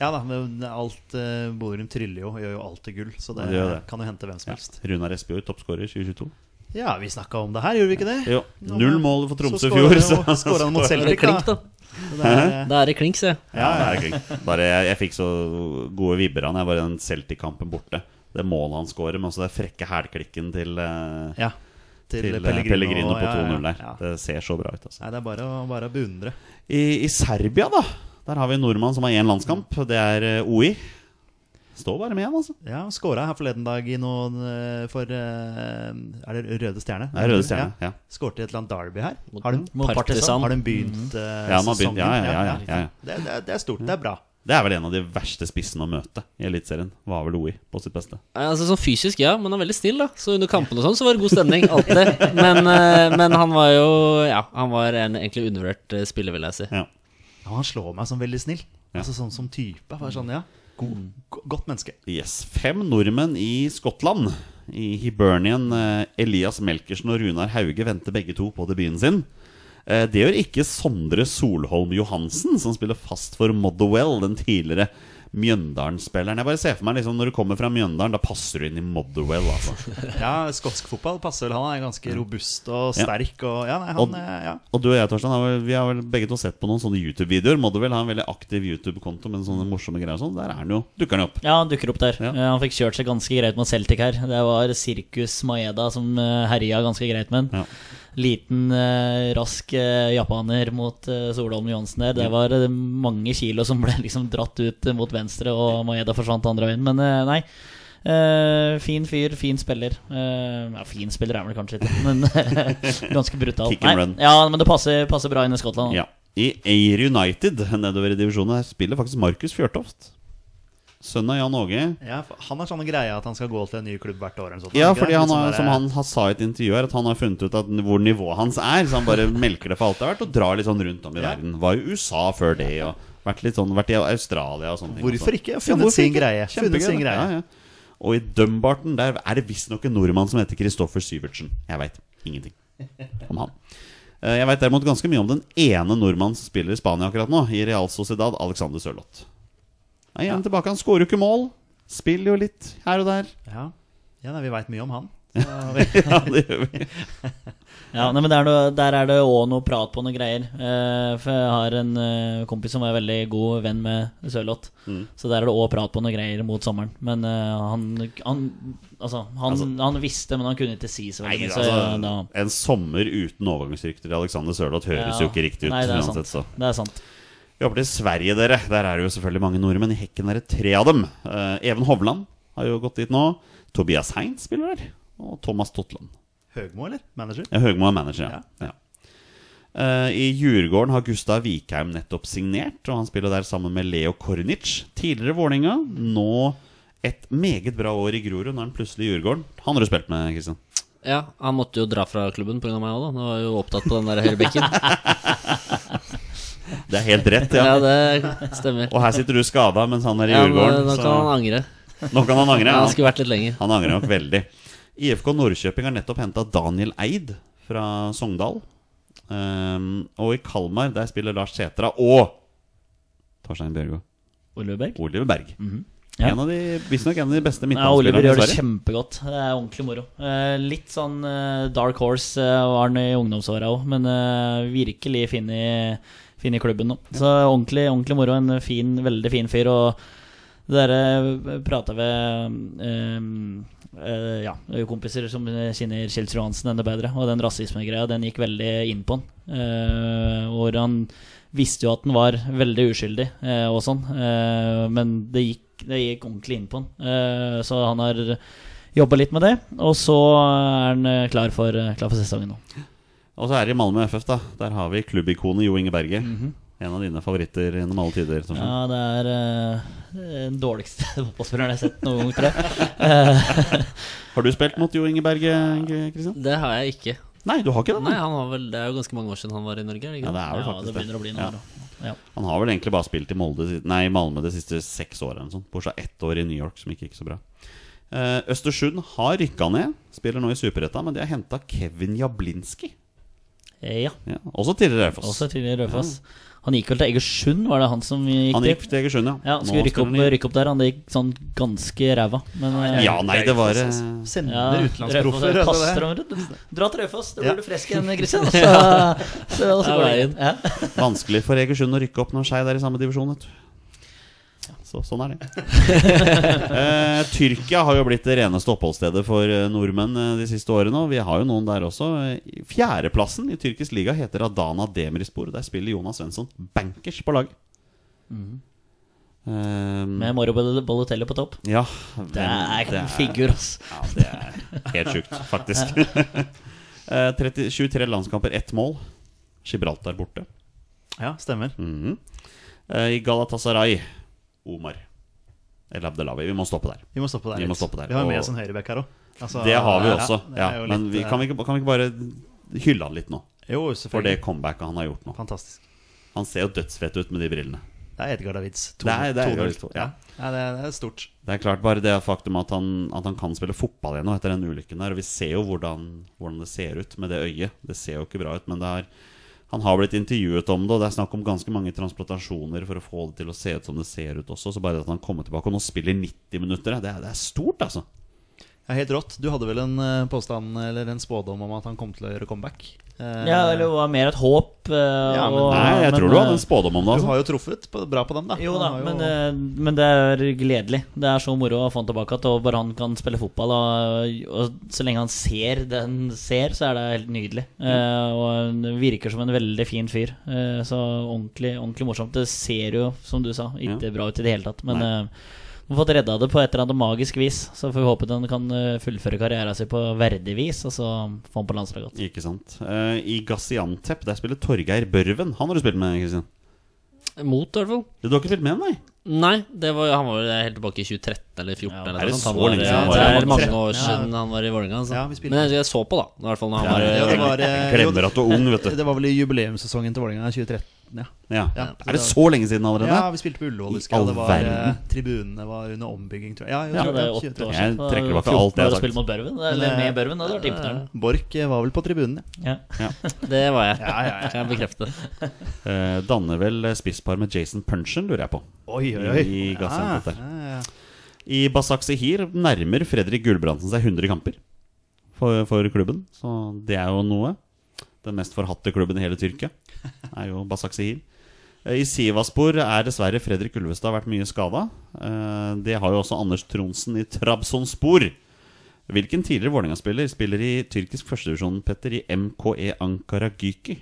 Ja da, men alt eh, Bodø-Glimt tryller jo og gjør jo alt til gull, så det, Ja, det kan jo hente hvem som Ja. helst. Runar Espejord, toppskårer 2022. Ja, vi snakka om det her, gjorde vi ikke det? Jo, null mål for Tromsø i Så fjor. Så han- skårer han mot det Celtic, klink, da. da. Det er, det klink, se. Ja, det er klink. Bare jeg, jeg fikk så gode vibber av. Jeg var i den Celtic-kampen borte. Det målet han skårer, men også det frekke hælklikken til, eh, ja. Til, til Pellegrino, Pellegrino, på ja, ja, 2-0 der. ja. Det ser så bra ut. Altså. Nei, det er bare å, bare å beundre. I, I Serbia, da, der har vi en nordmann som har én landskamp. Det er eh, OI. Står bare med han, altså. Ja, Skåra her forleden dag i noen eh, for eh, Er det Røde Stjerne? Det er Røde Stjerne. Ja. Skårte i et eller annet derby her. Har de, mot Partisan. har de begynt eh, Mm. Ja, begynt. sesongen? Ja, ja, ja, ja, ja, ja. Det, det, det er stort. Det er bra. Det er vel en av de verste spissene å møte i Eliteserien. Var vel OI på sitt beste. Altså Sånn fysisk, ja, men han er veldig snill, da. Så under kampene og sånn, så var det god stemning. Alltid. Men, eh, men han var jo Ja, han var en egentlig undervurdert eh, spiller, vil jeg si. Ja. Ja, han slår meg som veldig snill. Ja. Altså Sånn som type. Bare sånn, ja God, Godt menneske. Yes. Fem nordmenn i Skottland. I Hibernian. eh, Elias Melkersen og Runar Hauge venter begge to på debuten sin. Eh, Det gjør ikke Sondre Solholm Johansen, som spiller fast for Motherwell, den tidligere Mjøndalen-spilleren. Jeg bare ser for meg liksom, Når du kommer fra Mjøndalen, da passer du inn i Motherwell. Altså. Ja, Skotsk fotball passer vel. Han er ganske robust og Ja. sterk. Og, ja, nei, han, og, ja. Og du og jeg, Torstein, har vel, vi har vel begge to sett på noen sånne YouTube-videoer. Motherwell har en veldig aktiv YouTube-konto med sånne morsomme greier. Sånn. Der er han jo, dukker han opp. Ja, han dukker opp der. Ja. Eh, Han fikk kjørt seg ganske greit mot Celtic her. Det var Sirkus Maeda som eh, herja ganske greit med han. Liten, eh, rask eh, japaner mot uh, Solholm Johansen der. Det var eh, mange kilo som ble liksom dratt ut eh, mot venstre, og Maeda forsvant andre veien. Men eh, nei, Eh, fin fyr, fin spiller. Eh, ja, fin spiller er vel kanskje ikke, men ganske brutal. Run. ja, men det passer, passer bra inn i Skottland. Ja. I Air United nedover i divisjonen her spiller faktisk Markus Fjørtoft. Sønnen av Jan Åge. Ja, han har sånne greier at han skal gå til en ny klubb hvert år. sånt, Ja, fordi han har, sånn som han har sa i et intervju her, at han har funnet ut at hvor nivået hans er. Så han bare melker det for alt det har vært, og drar litt sånn rundt om i Ja. verden. Var i USA før det, og vært litt sånn, vært i Australia og sånne ting. Hvorfor også. ikke? Funnet sin greie. Funnet sin greie. Ja, ja. Og i Dumbarton der er det visstnok en nordmann som heter Kristoffer Syvertsen. Jeg veit ingenting om han. Eh, Jeg veit derimot ganske mye om den ene nordmannen som spiller i Spania akkurat nå, i Real Sociedad, Alexander Sørloth. Er igjen tilbake. Han skårer jo ikke mål. Spiller jo litt her og der. Ja, ja nei, vi veit mye om han. Ja, det gjør vi. Ja, nei, men der, er der er det òg noe prat på noe greier. Eh, for jeg har en eh, kompis som er veldig god venn med Sørloth. Mm. Så der er det òg prat på noe greier mot sommeren. Men eh, han, han Altså, han, han visste, men han kunne ikke si så veldig mye. Altså, da En sommer uten overgangsrykter til Alexander Sørloth høres Ja. jo ikke riktig ut. Nei, det er uansett, sant. så. Det er sant. Vi hopper til Sverige, dere. Der er det jo selvfølgelig mange nordmenn. I Hekken er det tre av dem. Uh, Even Hovland har jo gått dit nå. Tobias Hein spiller der. Og Thomas Totland. Høgmo, eller? Manager? Ja, Høgmo er manager, ja. ja. Uh, I Djurgården har Gustav Vikheim nettopp signert, og han spiller der sammen med Leo Kornic. Tidligere Vålerenga, nå et meget bra år i Grorud. Nå er han plutselig i Djurgården. Han har du spilt med, Kristian. Ja, han måtte jo dra fra klubben pga. meg òg, da. Han var jo opptatt på den der høyre bekken. Det er helt rett, ja. Ja, det stemmer. Og her sitter du skada mens han er i Ja, nå, Djurgården. nå så- kan han angre. Nå kan han angre. Ja, han skulle vært litt lenger. han angrer nok veldig. IFK Nordkjøping har nettopp henta Daniel Eid fra Sogndal. Um, og i Kalmar der spiller Lars Sætra og Torstein Bjørgo. Oliver Berg? Oliver Berg. Ja. En av de, Visstnok en av de beste Ja, Oliver gjør det kjempegodt. Det er ordentlig moro. Eh, litt sånn eh, dark horse eh, var han i ungdomsåra òg, men eh, virkelig fin i, fin i klubben nå. Så ordentlig, ordentlig moro. En fin, veldig fin fyr. Og det derre prata ved um, uh, ja, kompiser som kjenner Kjell Johansen enda bedre, og den rasismegreia, den gikk veldig inn på han. Uh, hvor han visste jo at han var veldig uskyldig uh, og sånn, eh, men det gikk, det gikk ordentlig inn på han. Eh, så han har jobba litt med det, og så er han eh, klar for, klar for sesongen nå. Og så er det i Malmö FF, da. Der har vi klubbikonet Jo Inge Berge. Mhm. En av dine favoritter gjennom alle tider. Sånn. Ja, det er eh, den dårligste fotballspilleren jeg har sett noen gang, tror jeg. Eh, Har du spilt mot Jo Inge Berge, Kristian? Det har jeg ikke. Nei, du har ikke det? Nei, vel, Det er jo ganske mange år siden han var i Norge. Ja, det det? er vel ja, faktisk det begynner å bli Ja. Ja. Han har vel egentlig bare spilt i Molde, nei, Malmö de siste seks årene. Sånn. Bortsett fra ett år i New York, som ikke gikk så bra. Eh, Østersund har rykka ned, spiller nå i Superetta, men de har henta Kevin Jablinski. Eh, ja. Ja, også tidligere Raufoss. Også tidligere Raufoss. Han gikk vel til Egersund, var det han som gikk Han gikk til Egersund, ja. Ja, skulle rykke opp, rykke opp der. Han gikk sånn ganske ræva. Men Ja, nei, det var eh, Sender Ja, utenlandsproffer. Altså det. kaster dem- Dra til Raufoss, da Ja. blir du frisk igjen, Christian. Så, så, så så går det inn. Ja. vanskelig for Egersund å rykke opp når Skei er i samme divisjon. Vet du. Så, sånn er det. eh, Tyrkia har jo blitt det reneste oppholdsstedet for eh, nordmenn eh, de siste årene. Og vi har jo noen der også. Fjerdeplassen i tyrkisk liga heter Adana Demirspor. Der spiller Jonas Svensson bankers på lag. Eh, Med Moro Balotelli på topp. ja, Det er en figur, altså. Ja, det er helt sjukt, faktisk. Eh, 30, 23 landskamper, ett mål. Gibraltar borte. Ja, stemmer. Mm -hmm. I Galatasaray Omar Eller Abdelawi. Vi må stoppe der. Vi må stoppe der. Vi må stoppe der. Vi har med oss en høyrebekk her òg. Altså, Det har vi også. Ja, Ja, men vi, kan, vi ikke, kan vi ikke bare hylle han litt nå? Jo, For det comebacket han har gjort nå. Fantastisk. Han ser jo dødsfett ut med de brillene. Det er Edgar Davids. Det er- det er Edgar 2-0. Davids, ja. Ja, det, er, det er stort. Det er klart bare det faktum at han, at han kan spille fotball igjen etter den ulykken der. Og vi ser jo hvordan, hvordan det ser ut med det øyet. Det ser jo ikke bra ut, men det er han har blitt intervjuet om det, og det er snakk om ganske mange transplantasjoner for å få det til å se ut som det ser ut også. Så bare at han kommer tilbake og nå spiller 90 minutter, det er, det er stort, altså. Ja, helt rått. Du hadde vel en eh, påstand eller en spådom om at han kom til å gjøre comeback? Eh, Ja, eller det var mer et håp. eh, Ja, men- og- Nei, jeg men, tror du hadde eh, en spådom om det. Du Altså. har jo truffet på, bra på den, da. Jo da, jo... men, eh, men det er gledelig. Det er så moro å få han tilbake igjen. Bare han kan spille fotball. Og, og så lenge han ser det han ser, så er det helt nydelig. Eh, og han virker som en veldig fin fyr. Uh, så ordentlig, ordentlig morsomt. Det ser jo, som du sa, ikke bra ut i det hele tatt. Men eh, Fått redda det på et eller annet magisk vis. Så får vi håpe den kan eh, fullføre karrieren sin på verdig vis, og så få han på landslaget. Ikke sant. Uh, I Gaziantep der spiller Torgeir Børven. Han har du spilt med, Kristian? Mot, i hvert fall. Du har ikke spilt med ham, nei? Nei, det var, han var helt tilbake i 2013 eller 2014. Ja, eller er det sånt. så var, siden det er mange år år Ja. siden han var i Vålerenga. Altså. Ja, Men jeg, jeg så på, da. I hvert fall når han var Ja, var, eh, Glemmer at du er ung, vet du. Det var vel i jubileumssesongen til Vålerenga 2013. Ja. Ja. Ja, Er det så lenge siden allerede? ja, vi spilte på Ullevål. I all verden. eh, tribunene var under ombygging, tror jeg. Ja, Ja, tror det er jeg, åtte 23. år Jeg trekker tilbake 14 alt jeg har sagt. mot Børven. Eller med Børven, det hadde vært imponerende. Borch eh, var vel på tribunen, ja. Ja. Det var jeg. Ja, ja, ja. Kan jeg bekrefte. Eh, danner vel spisspar med Jason Punchen, lurer jeg på. Oi, oi, oi. I Gaziantep der. Ja, ja, I Basak Sehir nærmer Fredrik Gulbrandsen seg 100 kamper for, for klubben. Så det er jo noe. Den mest forhatte klubben i hele Tyrkia er jo Basak Sehir. Eh, I Sivaspor er dessverre Fredrik Ulvestad vært mye skada. Det har jo også Anders Tronsen i Trabzonspor. Hvilken tidligere Vålerenga-spiller spiller i tyrkisk førstedivisjon, Petter, i MKE Ankara Gyki?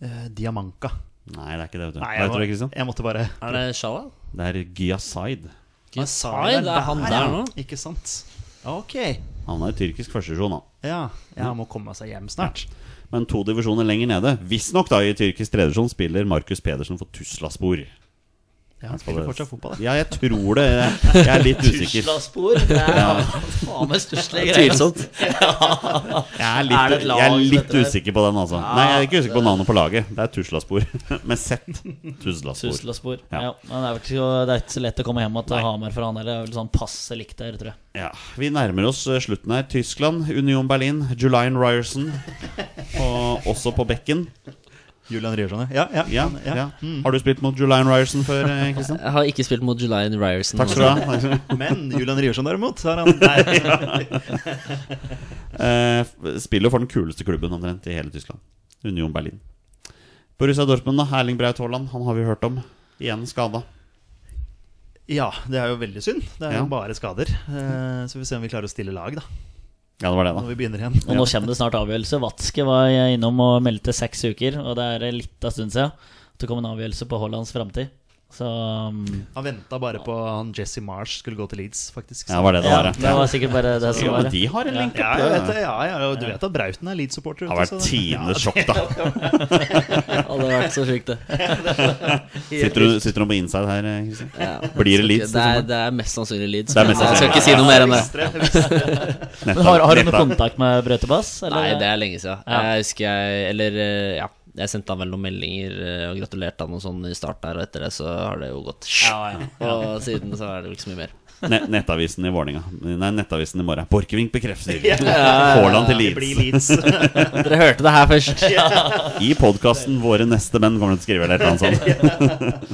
Eh, Diamanka. Nei, det er ikke det. vet du Nei, Hva jeg, heter må, det, Kristian? jeg måtte bare Er det Shala? Det er Gyasaid. Sai, det er han der nå? Ikke sant? Ok. Han er i tyrkisk førstedivisjon, han. Ja, jeg må komme seg hjem snart. Men to divisjoner lenger nede, visstnok i tyrkisk tredjevisjon, spiller Markus Pedersen for Tuslaspor. Ja, han spiller fortsatt fotball, da. Ja, jeg tror det. Jeg er litt usikker. Tuslaspor. Det er faen meg stusslige greier. Tvilsomt. Jeg er litt, Er det et lag, jeg er litt usikker på den, altså. Nei, jeg er ikke usikker på navnet på laget. Det er Tuslaspor. Med Z. Tuslaspor. Tuslaspor. Ja. Men det, er ikke så, det er ikke så lett å komme hjem til Hamar for han heller. Det er vel sånn passe likt der, tror jeg. Ja, Vi nærmer oss eh, slutten her. Tyskland, Union Berlin, Julian Ryerson. Og også på bekken. Julian Ryerson, ja. Ja, Ja, ja. ja. Har du spilt mot Julian Ryerson før, eh, Kristian? Jeg har ikke spilt mot Julian Ryerson. Takk skal du ha. Men Julian Ryerson derimot har han Nei. Eh, spiller for den kuleste klubben omtrent i hele Tyskland. Union Berlin. Borussia Dortmund, da. Erling Braut Haaland, han har vi hørt om. Igjen skada. Ja, det er jo veldig synd. Det er Ja. jo bare skader. Eh, Så vi får se om vi klarer å stille lag, da. Ja, det var det, Når vi begynner igjen. Og nå kommer det snart avgjørelse. Vatske var innom og meldte seks uker, og det er litt av stund siden. At det kom en avgjørelse på Hollands framtid. Så um, Han venta bare på han Jesse Marsh skulle gå til Leeds, faktisk. Ja, var det det ja, var. det var sikkert bare det som var var Ja, de har en Ja. link Ja, opp. Det det, ja, ja, og du vet at Brauten er Leeds-supporter. Det har vært så det- tidenes sjokk, da. Hadde vært så sjukt, det. Sitter du, sitter du på inside her, eh, Kristian? Ja. Blir det Leeds? Det er, liksom? det er mest sannsynlig Leeds. Det men Jeg skal ikke si noe mer enn det. Det, det. Men har, har du noe kontakt med Brøtebass? eller? Nei, det er lenge siden. Jeg husker jeg Eller eh, ja. Jeg sendte han vel noen meldinger eh, og gratulerte han og sånn i starten her, og etter det så har det jo gått Ja, ja. Og siden så er det jo ikke så mye mer. Ne nettavisen i Vålinga Nei, Nettavisen i morgen. Borchgrevink bekrefter. Haaland til Leeds. Leeds. Dere hørte det her først. I podkasten 'Våre neste menn' kommer du til å skrive eller annet sånt.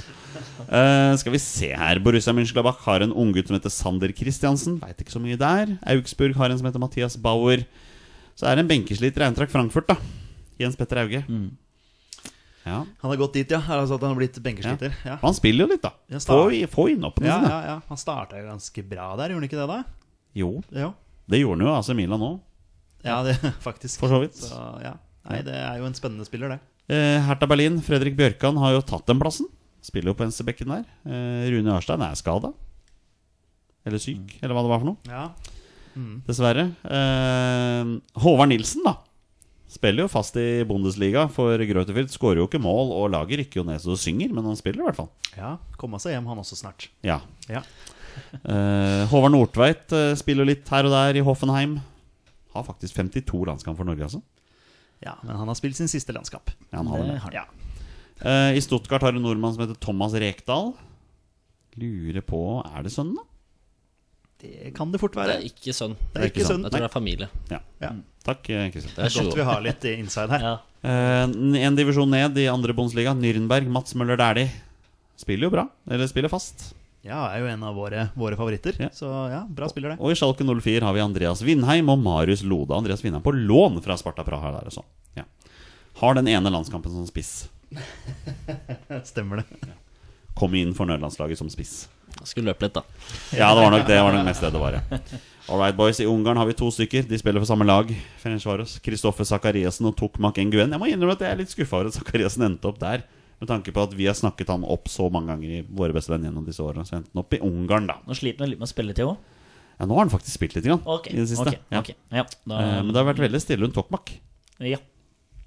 Uh, skal vi se her Borussia Mönchengladbach har en unggutt som heter Sander Christiansen. Veit ikke så mye der. Augsburg har en som heter Mathias Bauer. Så er det en benkesliter regntrakk Eintracht Frankfurt, da. Jens Petter Auge. Ja. Han har gått dit, ja. Altså at han har blitt benkesliter. Ja. Han spiller jo litt, da. Få, få innhoppene Ja, sine. ja, ja. Han starta jo ganske bra der, gjorde han ikke det, da? Jo, Jo. det gjorde han jo AC Milan nå, Ja, det faktisk. for så vidt. Så, ja. Nei, det er jo en spennende spiller, det. Eh, Hertha Berlin, Fredrik Bjørkan har jo tatt den plassen. Spiller jo på venstrebekken der. Eh, Rune Ørstein er skada. Eller syk, eller hva det var for noe. Ja. Dessverre. Eh, Håvard Nilsen, da. Spiller jo fast i Bundesliga for Greuterfield. Skårer jo ikke mål, og laget rykker jo ned så det synger, men han spiller i hvert fall. ja. Komme seg hjem, han også, snart. Ja. Ja. Eh, Håvard Nordtveit eh, spiller litt her og der i Hoffenheim. Har faktisk 52 landskamp for Norge, altså. ja. Men han har spilt sin siste landskamp. Ja, han har det. Ja. Eh, I Stuttgart har en nordmann som heter Thomas Rekdal. Lurer på Er det sønnen, da? Det kan det fort være. Det er ikke sønn. Det er ikke sønn. Jeg tror det er familie. Ja. Ja. Takk, eh, Kristian. Det er Godt vi har litt inside her. Ja. Uh, en divisjon ned i andre Bundesliga, Nürnberg. Mats Møller Dæhlie. Spiller jo bra. Eller spiller fast. Ja, er jo en av våre, våre favoritter. Ja. Så ja, bra spiller, det. Og i Schalke 04 har vi Andreas Vindheim og Marius Lode. Andreas Vindheim på lån fra Sparta Praha der også. Ja. Har den ene landskampen som spiss. Stemmer det. Kom inn for nødlandslaget som spiss. Jeg Skulle løpe litt, da. Ja, det var nok det var nok mest det det var, ja. All right, boys. I Ungarn har vi to stykker. De spiller for samme lag. Kristoffer Sakariassen og Tokmak Nguyen. Jeg må innrømme at jeg er litt skuffa over at Sakariassen endte opp der. Med tanke på at vi har snakket han opp så mange ganger i våre beste venn gjennom disse årene. Så endte han opp i Ungarn, da. Nå sliter han litt med spilletid òg. Ja, nå har han faktisk spilt litt grann, okay, i det siste. ok, ja. ok. Ja, da, Eh, Men det har vært veldig stille rundt Tokmak. ja.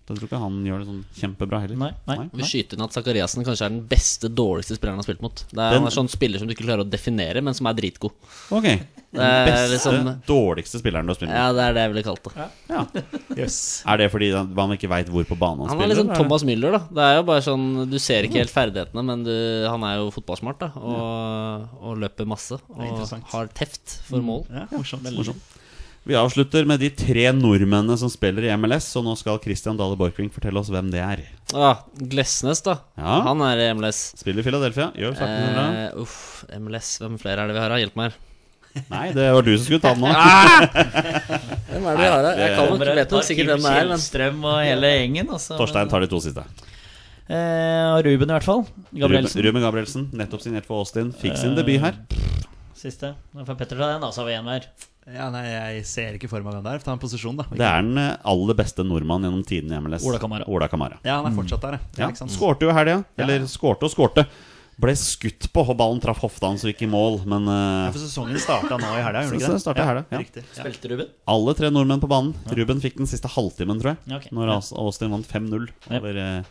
Jeg tror ikke han gjør det sånn kjempebra heller. Nei, nei. Vi skyter inn at Zakariassen kanskje er den beste, dårligste spilleren han har spilt mot. Det er, Den- han er sånn spiller som du ikke klarer å definere, men som er dritgod. Ok. Den er beste, liksom- dårligste spilleren du har spilt mot. Ja, det er det jeg ville kalt det. Ja. Yes. Er det fordi man ikke veit hvor på banen han, Han er spiller? liksom eller? Thomas Müller, da. Det er jo bare sånn Du ser ikke helt ferdighetene, men du, han er jo fotballsmart, da. Og, og løper masse. Og har teft for mål. Ja, morsomt. Morsomt. Vi avslutter med de tre nordmennene som spiller i MLS, og nå skal Christian Dale Borchgrevink fortelle oss hvem det er. Ah, Glesnes, da. Ja. Han er i MLS. Spiller i Philadelphia. Gjør saken bra. Eh, uff, MLS. Hvem flere er det vi har? da? Hjelp meg her. Nei, det var du som skulle ta den nå. Hvem er det vi har her? Jeg kan nok vet nok sikkert hvem det er, men Strøm og hele gjengen. Også, Torstein tar de to siste. Eh, Ruben, i hvert fall. Gabrielsen. Ruben, Ruben Gabrielsen, nettopp signert for Austin. Fikk sin debut her. Siste. Nå får Petter ta den, da, så har vi én hver. Ja, nei, jeg ser ikke for meg hvem det er. Ta en posisjon, da. Det er den eh, aller beste nordmann gjennom tiden i MLS. Ola Kamara. Ola Kamara. Ja, han er fortsatt der, ja. Ja. Skårte jo i helga. Eller skårte og skårte. Ble skutt på, og ballen traff hofta hans og gikk i mål, men Ja, eh, for sesongen starta nå i helga, gjorde den ikke det? ja. Riktig. Ja. Spilte Ruben? alle tre nordmenn på banen. Ruben fikk den siste halvtimen, tror jeg. Okay. Når Aus- Austin vant 5-0 over uh,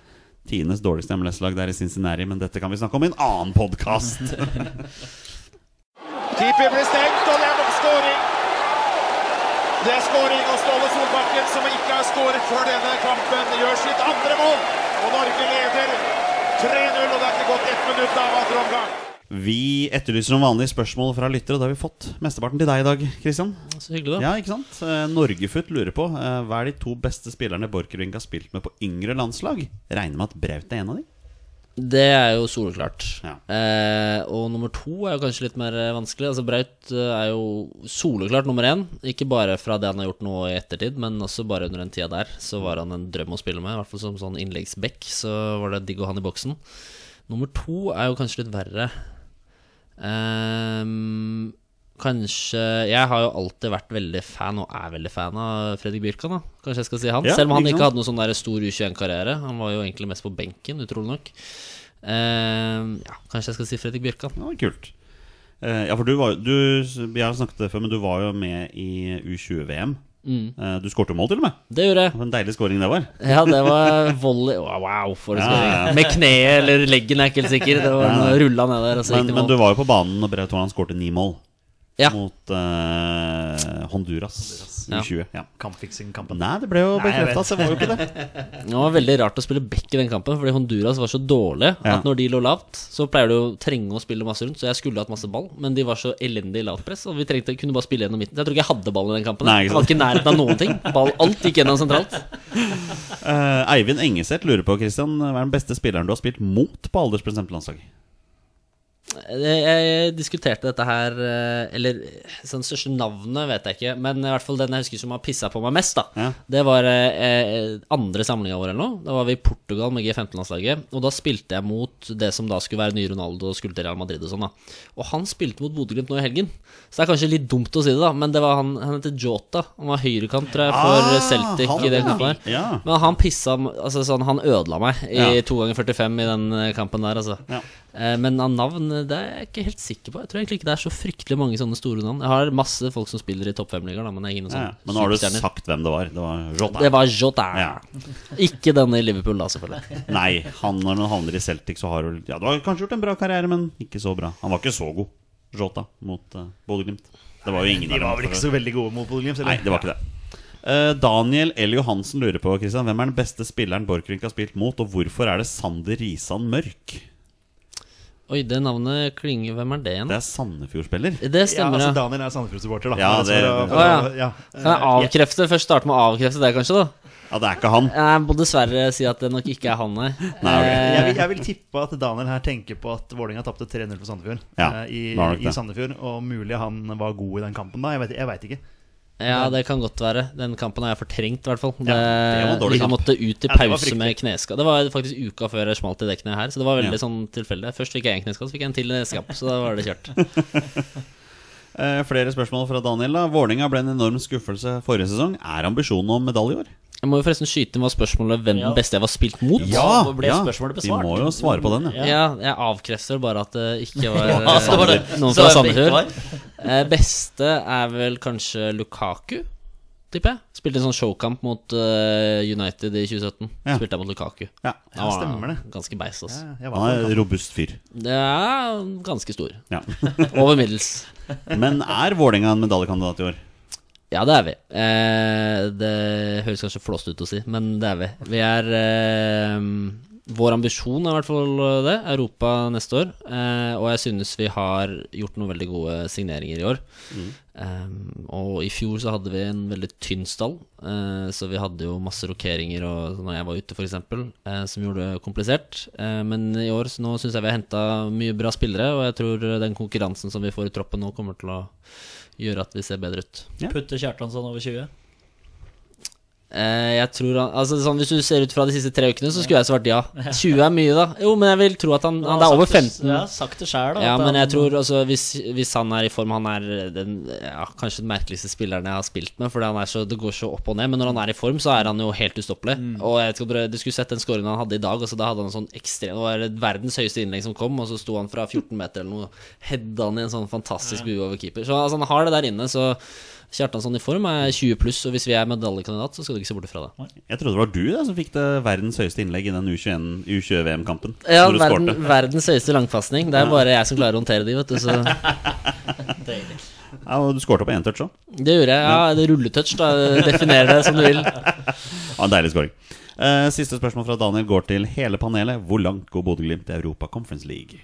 tidenes dårligste MLS-lag der i Cincinnati. Men dette kan vi snakke om i en annen podkast. Keeper blir stengt, og det er skåring. Det er skåring, og Ståle Solbakken, som ikke har skåret før denne kampen, gjør sitt andre mål. Og Norge leder 3-0, og det er ikke gått ett minutt av andre omgang. vi etterlyser noen vanlige spørsmål fra lyttere, og det har vi fått mesteparten til deg i dag, Kristian så hyggelig, da. Ja, ikke sant? Eh, Norgefutt lurer på eh, hva er de to beste spillerne Borchgrevink har spilt med på yngre landslag? Regner med at Braut er en av de? Det er jo soleklart. Ja. Eh, og nummer to er jo kanskje litt mer eh, vanskelig. Altså Braut eh, er jo soleklart nummer én. Ikke bare fra det han har gjort nå i ettertid, men også bare under den tida der. Så var han en drøm å spille med. I hvert fall som sånn innleggsback. Så var det digg å ha han i boksen. Nummer to er jo kanskje litt verre. Ehm, kanskje Jeg har jo alltid vært veldig fan, og er veldig fan av Fredrik Bjørkan. da Kanskje jeg skal si han. Ja, Selv om han ikke hadde noen sånn der stor U21-karriere. Han var jo egentlig mest på benken, utrolig nok. Uh, ja, kanskje jeg skal si Fredrik Bjørkan. Ja, kult. uh, ja, for du var jo Jeg har snakket det før, men du var jo med i U20-VM. Eh, du skårte jo mål, til og med. Det gjorde jeg. For En deilig scoring det var. Ja, det var volley Wow, for en Ja, skåring. ja. Med kneet eller leggen, er jeg ikke helt sikker. Det var rulla ned der, Men, men du var jo på banen når Braut Haaland skårte ni mål Ja. mot uh, Honduras Ja. U20. Ja. Kampfiksing-kampen. Nei, det ble jo bekrefta så det var jo ikke det. Det var veldig rart å spille back i den kampen, fordi Honduras var så dårlige Ja. at når de lå lavt, så pleier du å trenge å spille masse rundt, så jeg skulle hatt masse ball, men de var så elendig i lavtpress, og vi trengte, kunne bare spille gjennom midten. Så jeg tror ikke jeg hadde ballen i den kampen. Nei, ikke jeg var ikke i nærheten av noen ting. Ball, alt gikk gjennom sentralt. Uh, Eivind Engeseth lurer på Christian, hva er den beste spilleren du har spilt mot på aldersbestemt landslag? Jeg, diskuterte dette her eh, Eller sånn største navnet vet jeg ikke, men i hvert fall den jeg husker som har pissa på meg mest, da. Ja. Det var eh, eh, andre samlinga vår eller noe. Da var vi i Portugal med G15-landslaget. Og da spilte jeg mot det som da skulle være nye Ronaldo og skulle til Real Madrid og sånn, da. Og han spilte mot Bodø-Glimt nå i helgen. Så det er kanskje litt dumt å si det, da, men det var han Han heter Jota. Han var høyrekant, tror jeg, for Ah, Celtic han, i den kampen der. Ja. Men han pissa Altså sånn, han ødela meg i Ja. 2 ganger 45 i den kampen der, altså. Ja. Eh, Men av navn det er jeg ikke helt sikker på. Jeg tror egentlig ikke det er så fryktelig mange sånne store navn. Jeg har masse folk som spiller i topp fem-ligaer, men jeg er ingen Ja, sånne ja. Men nå har du sagt hvem det var. Det var Jota. Det var Jota. Ja. Ikke denne i Liverpool, da, selvfølgelig. Nei, han når han havner i Celtic, så har du Ja, du har kanskje gjort en bra karriere, men ikke så bra. Han var ikke så god, Jota, mot uh, Bodø-Glimt. Det var jo ingen De var vel ikke så veldig gode mot Bodø-Glimt? eller? Nei, det var ikke det. Eh, Daniel L. Johansen lurer på Christian, hvem er den beste spilleren Borchgrevink har spilt mot, og hvorfor er det Sander Risan Mørk? Oi, det navnet klinger Hvem er det igjen? Det er Sandefjord-spiller. Det Ja, stemmer, altså ja. Daniel er Sandefjord-supporter, da. Ja, det- å- Å, å- ja. Kan jeg avkrefte? Først starte med å avkrefte det, kanskje, da? Ja, det er ikke han. Jeg må dessverre si at det nok ikke er han, nei. Nei, ok. Eh, Jeg vil, jeg vil tippe at Daniel her tenker på at Vålerenga tapte 3-0 for Sandefjord. Ja, eh, i, I. Sandefjord Og mulig han var god i den kampen da. Jeg veit ikke. Ja, det kan godt være. Den kampen har jeg fortrengt, i hvert fall. Det, det liksom kamp. måtte ut i Ja, pause med kneskade. Det var faktisk uka før jeg smalt i det kneet her, så det var veldig Ja. sånn tilfeldig. Først fikk jeg en kneskade, så fikk jeg en til skap neste kamp, så da var det kjørt. Eh, flere spørsmål fra Daniel. da Vålerenga ble en enorm skuffelse forrige sesong. Er ambisjonen om medalje i år? Jeg må jo forresten skyte inn hva spørsmålet hvem Ja. den beste jeg var spilt mot. Ja, ble besvart? Vi må jo svare på den, ja. Ja, jeg avkrefter bare at det ikke var Ja, eh, så var det- noen fra Sandefjord. Eh, beste er vel kanskje Lukaku, tipper jeg. Spilte en sånn showkamp mot uh, United i 2017. Ja. Spilte jeg mot Lukaku. ja. ja stemmer det. Ganske beist, altså. Ja, Han er en robust fyr. Det er ganske stor. Ja. Over middels. Men er Vålerenga en medaljekandidat i år? Ja, det er vi. Eh, det høres kanskje flåst ut å si, men det er vi. Vi er eh, Vår ambisjon er i hvert fall det. Europa neste år. Eh, og jeg synes vi har gjort noen veldig gode signeringer i år. Eh, og i fjor så hadde vi en veldig tynn stall, eh, så vi hadde jo masse rokeringer og når jeg var ute, f.eks., eh, som gjorde det komplisert. Eh, men i år så nå syns jeg vi har henta mye bra spillere, og jeg tror den konkurransen som vi får i troppen nå, kommer til å gjøre at vi ser bedre ut. Putte Kjartansson over 20? Eh, jeg tror han Altså sånn Hvis du ser ut fra de siste tre ukene, så skulle jeg svart ja. 20 er mye, da. Jo, men jeg vil tro at han, han Det er over 15. Ja, sagt det selv, da. Ja, men jeg tror altså hvis, hvis han er i form Han er den ja, kanskje den merkeligste spilleren jeg har spilt med, fordi han er så, det går så opp og ned. Men når han er i form, så er han jo helt ustoppelig. Mm. Og jeg tror Du skulle sett den scoringen han hadde i dag. Altså, da hadde han en sånn ekstrem Det var verdens høyeste innlegg som kom, og så sto han fra 14 meter eller noe. Hedda han i en sånn fantastisk bue over keeper. Så altså, han har det der inne. Så Kjartansson i form er 20 pluss, og hvis vi er medaljekandidat, så skal du ikke se bort fra det. Jeg trodde det var du da som fikk det verdens høyeste innlegg i den U21 U20-VM-kampen. Ja, verden, verdens høyeste langpasning. Det er bare jeg som klarer å håndtere de, vet du. Så Deilig. Ja, og du skårte på én touch òg. det gjorde jeg. Ja, det rulletouch, da. Definer det som du vil. Ja, en deilig scoring. Eh, siste spørsmål fra Daniel går til hele panelet. Hvor langt går Bodø-Glimt i Europa Conference League?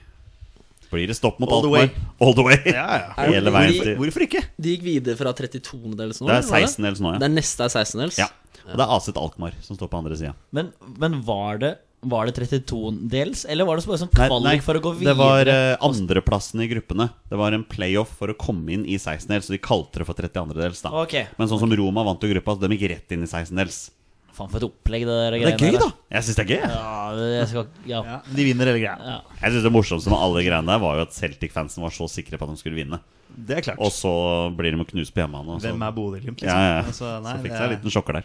Blir det stopp mot All the All the way. Ja, ja. Hele veien til Hvorfor ikke? De gikk videre fra 32-dels nå? Det er 16-dels nå, Det ja. er neste er 16-dels? ja. Og det er Aset Alkmaar som står på andre sida. Men, men var det Var det 32-dels, eller var det bare sånn kvalik nei, for å gå videre? det var uh, andreplassen i gruppene. Det var en playoff for å komme inn i 16-dels, så de kalte det for 32-dels. da Ok. Men sånn som Roma vant jo gruppa, så de gikk rett inn i 16-dels. Faen, for et opplegg, det der Det er gøy, da! Jeg syns det er gøy. jeg. Ja, jeg skal Ja. Ja, de vinner hele greia. ja. Jeg synes Det morsomste med alle greiene der var jo at Celtic-fansen var så sikre på at de skulle vinne. Det er klart. Og så blir de å knuse på hjemmebane. og så- Hvem er Bodø-Glimt? Liksom? Ja, ja. Altså, nei, så fikk seg en er- liten sjokker der.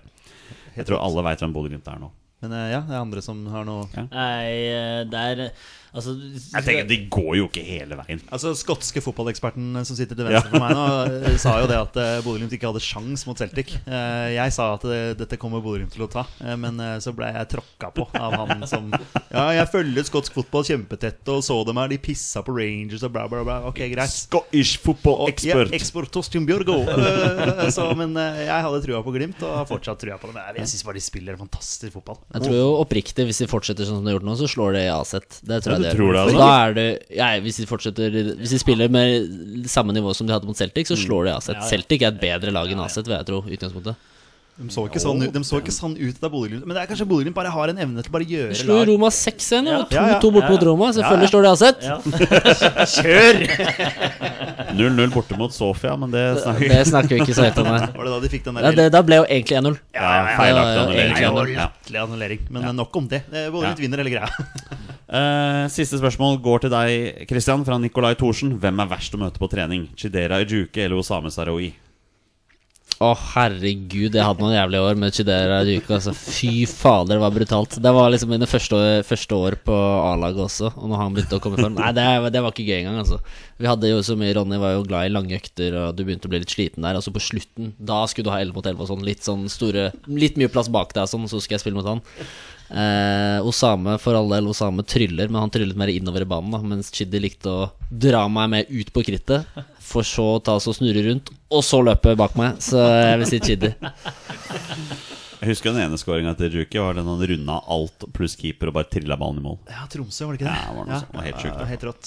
Jeg tror alle veit hvem Bodø-Glimt er nå. Men eh, ja, det er andre som har noe Nei, det der Altså Jeg tenker De går jo ikke hele veien. Altså, Skotske fotballeksperten som sitter til venstre for meg nå, eh, sa jo det at uh, Bodø-Glimt ikke hadde sjans mot Celtic. Eh, jeg sa at eh, dette kommer Bodø-Glimt til å ta, eh, men eh, så ble jeg tråkka på av han som Ja, jeg følger skotsk fotball kjempetett og så dem her, de pissa på Rangers og bla, bla, bla. Ok, greit. Scottish football expert. Ja, eksport Torstein Bjørgo. Eh, så, men eh, jeg hadde trua på Glimt, og har fortsatt trua på dem. Jeg, jeg syns bare de spiller fantastisk fotball. Jeg tror jo oppriktig, hvis de fortsetter sånn som de har gjort nå, så slår de Aset. Det tror jeg du de tror det, altså? Da er det ja, hvis, de fortsetter, hvis de spiller med samme nivå som de hadde mot Celtic, så slår de Aset. Ja, ja. Celtic er et bedre lag enn Aset, vil jeg tro. utgangspunktet De så ikke sånn, de så ikke sånn ut da Bodø-Glimt Men det er kanskje Bodø-Glimt bare har en evne til bare å gjøre slo Roma 6-1, og 2-2 Ja, ja, bort ja, mot. Roma. Ja, ja. Selvfølgelig slår de Aset. Ja. Kjør! 0-0 borte mot Sofia, men det snakker Det snakker vi ikke så høyt om. Var det da de fikk den Ja, det, da ble jo egentlig 1-0. ja, feilaktig annullering. Men nok om det. Bodø-Glimt vinner hele greia. Eh, siste spørsmål går til deg, Christian, fra Nikolai Thorsen. Hvem er verst å møte på trening? Chidera Ijuke eller Osame Saroui? Å, herregud, jeg hadde noen jævlige år med Chidera Ijuke. Altså. Fy fader, det var brutalt. Det var liksom mine første første år på A-laget også. Og når han begynte å komme i form Nei, det, det var ikke gøy engang, altså. Vi hadde jo så mye Ronny var jo glad i lange økter, og du begynte å bli litt sliten der. Og så på slutten, da skulle du ha 11 mot 11 og sånn. Litt sånn store Litt mye plass bak deg og sånn, så skulle jeg spille mot han. Eh, Osame for all del Osame tryller, men han tryllet mer innover i banen. Da, mens Chidi likte å dra meg med ut på krittet, for så å ta så og snurre rundt, og så løpe bak meg. Så jeg vil si Chidi. Jeg husker den ene skåringa til Juki var den han runda alt pluss keeper og bare trilla ballen i mål. Ja, Tromsø, var det ikke det? Ja, det var noe Ja, Det var helt sjukt, Ja, var helt rått.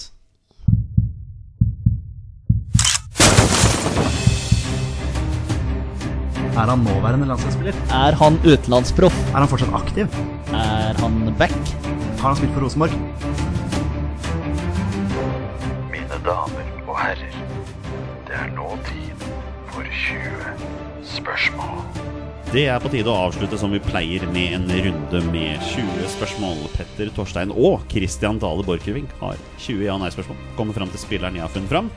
Er han nåværende landslagsspiller? Er han utenlandsproff? Er han fortsatt aktiv? Er han back? Har han spilt for Rosenborg? Mine damer og herrer, det er nå tid for 20 spørsmål. Det er på tide å avslutte som vi pleier med en runde med 20 spørsmål. Petter Torstein og Christian Dale Borchgrevink har 20 ja- og nei-spørsmål. Kommer fram til spilleren jeg har funnet fram.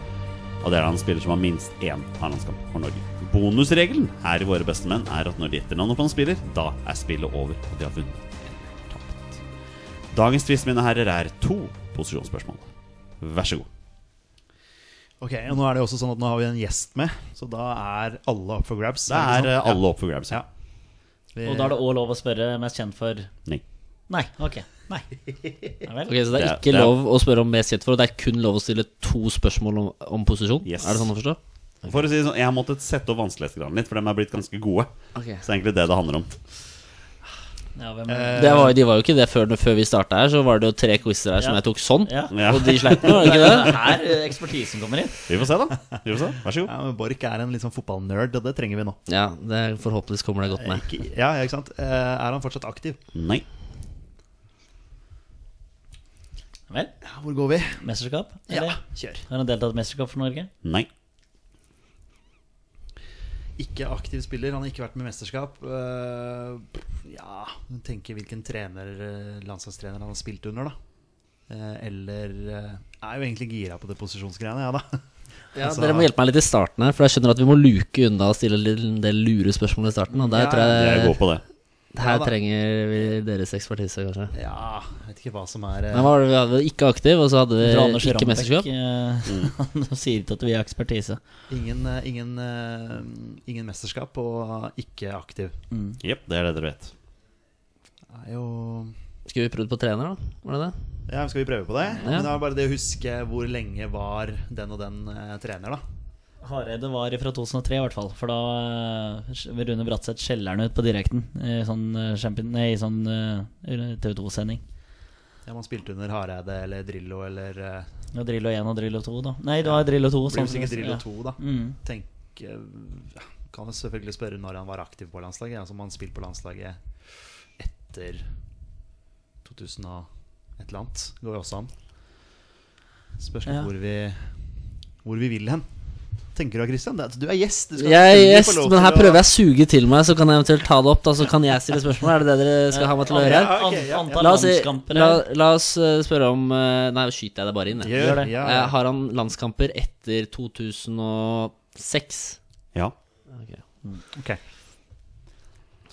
Og det er han spiller som har minst én A-landskamp for Norge. Bonusregelen her i Våre beste menn er at når de gjetter navnet på en spiller, da er spillet over, og de har vunnet eller tapt. Dagens tvist, mine herrer, er to posisjonsspørsmål. Vær så god. Ok, og Nå er det jo også sånn at nå har vi en gjest med, så da er alle up for grabs. Da er sånn? alle opp for grabs. Ja. Vi- Og da er det òg lov å spørre mest kjent for Nei. Nei, ok. Nei. Ja vel. Ok, Så det er Det- ikke det er- lov å spørre om mest kjent for, og det er kun lov å stille to spørsmål om, om posisjon? Yes. Er det sånn å forstå? For å si det sånn, Jeg har måttet sette opp vanskelighetsgraden litt, for de er blitt ganske gode. Ok. Så det er egentlig det det handler om. Ja, hvem Eh, Det var, de var jo ikke det før, før vi starta her, så var det jo tre quizer her som Ja. jeg tok sånn. Ja. Ja. Og de sleit med, var det ikke Det det? er her eh, ekspertisen kommer inn. Vi får se, da. Vi får se. Vær så god. Ja, men Borch er en litt sånn fotballnerd, og det trenger vi nå. Ja, det, forhåpentligvis kommer det godt med. Ikke, ja, ikke sant? Eh, Er han fortsatt aktiv? Nei. Vel, Ja, hvor går vi? mesterskap? Ja, kjør. Har han deltatt i mesterskap for Norge? Nei. Ikke aktiv spiller, han har ikke vært med i mesterskap. Uh, ja, tenker hvilken trener, eh, landslagstrener han har spilt under, da. Uh, eller uh, er jo egentlig gira på det posisjonsgreiene, ja da. Ja, Altså- Dere må hjelpe meg litt i starten her, for jeg skjønner at vi må luke unna og stille en del lure spørsmål i starten. Og der Ja, tror Jeg jeg går på det. Her Ja trenger vi deres ekspertise, kanskje. Ja, jeg vet ikke hva som er eh, Men var det vi hadde? Ikke aktiv, og så hadde vi Fra ikke mesterskap? eh, mm. sier ikke at vi har ekspertise. ingen, eh, ingen, ingen mesterskap og ikke aktiv. Jepp, det er det dere vet. Det er jo Skulle vi prøvd på trener, da? Var det det? Ja, Skal vi prøve på det? Ja. Men det er bare det å huske hvor lenge var den og den trener, da. Hareide var fra 2003 i hvert fall. For da uh, Rune Bratseth skjeller han ut på direkten i sånn, eh, sånn TV 2-sending. Ja, Man spilte under Hareide eller Drillo eller Og Drillo 1 og Drillo 2, da. Nei, det var Drillo 2. Blir sånn Drillo ja. 2, da. Mm. Tenk eh, ja, Kan jeg selvfølgelig spørre når han var aktiv på landslaget. Altså om han spilte på landslaget etter 2000 og et eller annet. Går jo også an. Spørs Ja. hvor, vi, hvor vi vil hen. Tenker du, Christian? Det- Du er gjest. Du skal Jeg er gjest, men her prøver jeg å suge til meg, så kan jeg eventuelt ta det opp. Da, så kan jeg stille spørsmål. Er det det dere skal ha meg til å gjøre her? Ja, ok, ja, Antall La oss, la, la oss eh, spørre om eh, Nei, skyter jeg det bare inn. jeg. Gjør det. Ja, Eh. Har han landskamper etter 2006? Ja. Ok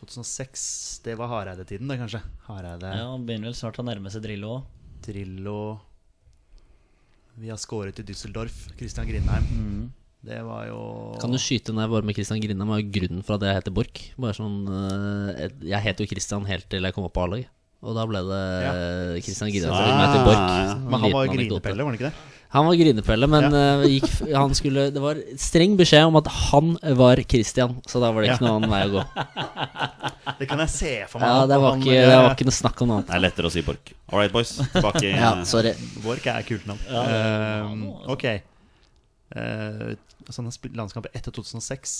2006, det var Hareide-tiden, det, kanskje? Hareide, Ja, han begynner vel snart å nærme seg Drillo òg. Drillo Vi har skåret i Düsseldorf. Christian Grindheim. Det var jo Kan du skyte ned bare med Christian Grindheim? Er grunnen for at jeg heter Borch. Bare sånn eh, Jeg het jo Christian helt til jeg kom opp på A-laget. Og da ble det Ja. eh, Christian Grindheim Ah, som meg til Borch. ja. Men han var jo grinepelle, var han ikke det? Han var grinepelle, men ja. gikk, han skulle, det var streng beskjed om at han var Christian. Så da var det ikke noen vei å gå. Det kan jeg se for meg. Ja, det var ikke, eh, det var ikke noe snakk om noe annet. Det er lettere å si Borch. All right, boys. Tilbake Ja, sorry. Borch er kult navn. Ja, Eh, ok. Uh, sånne spilt landskamper etter 2006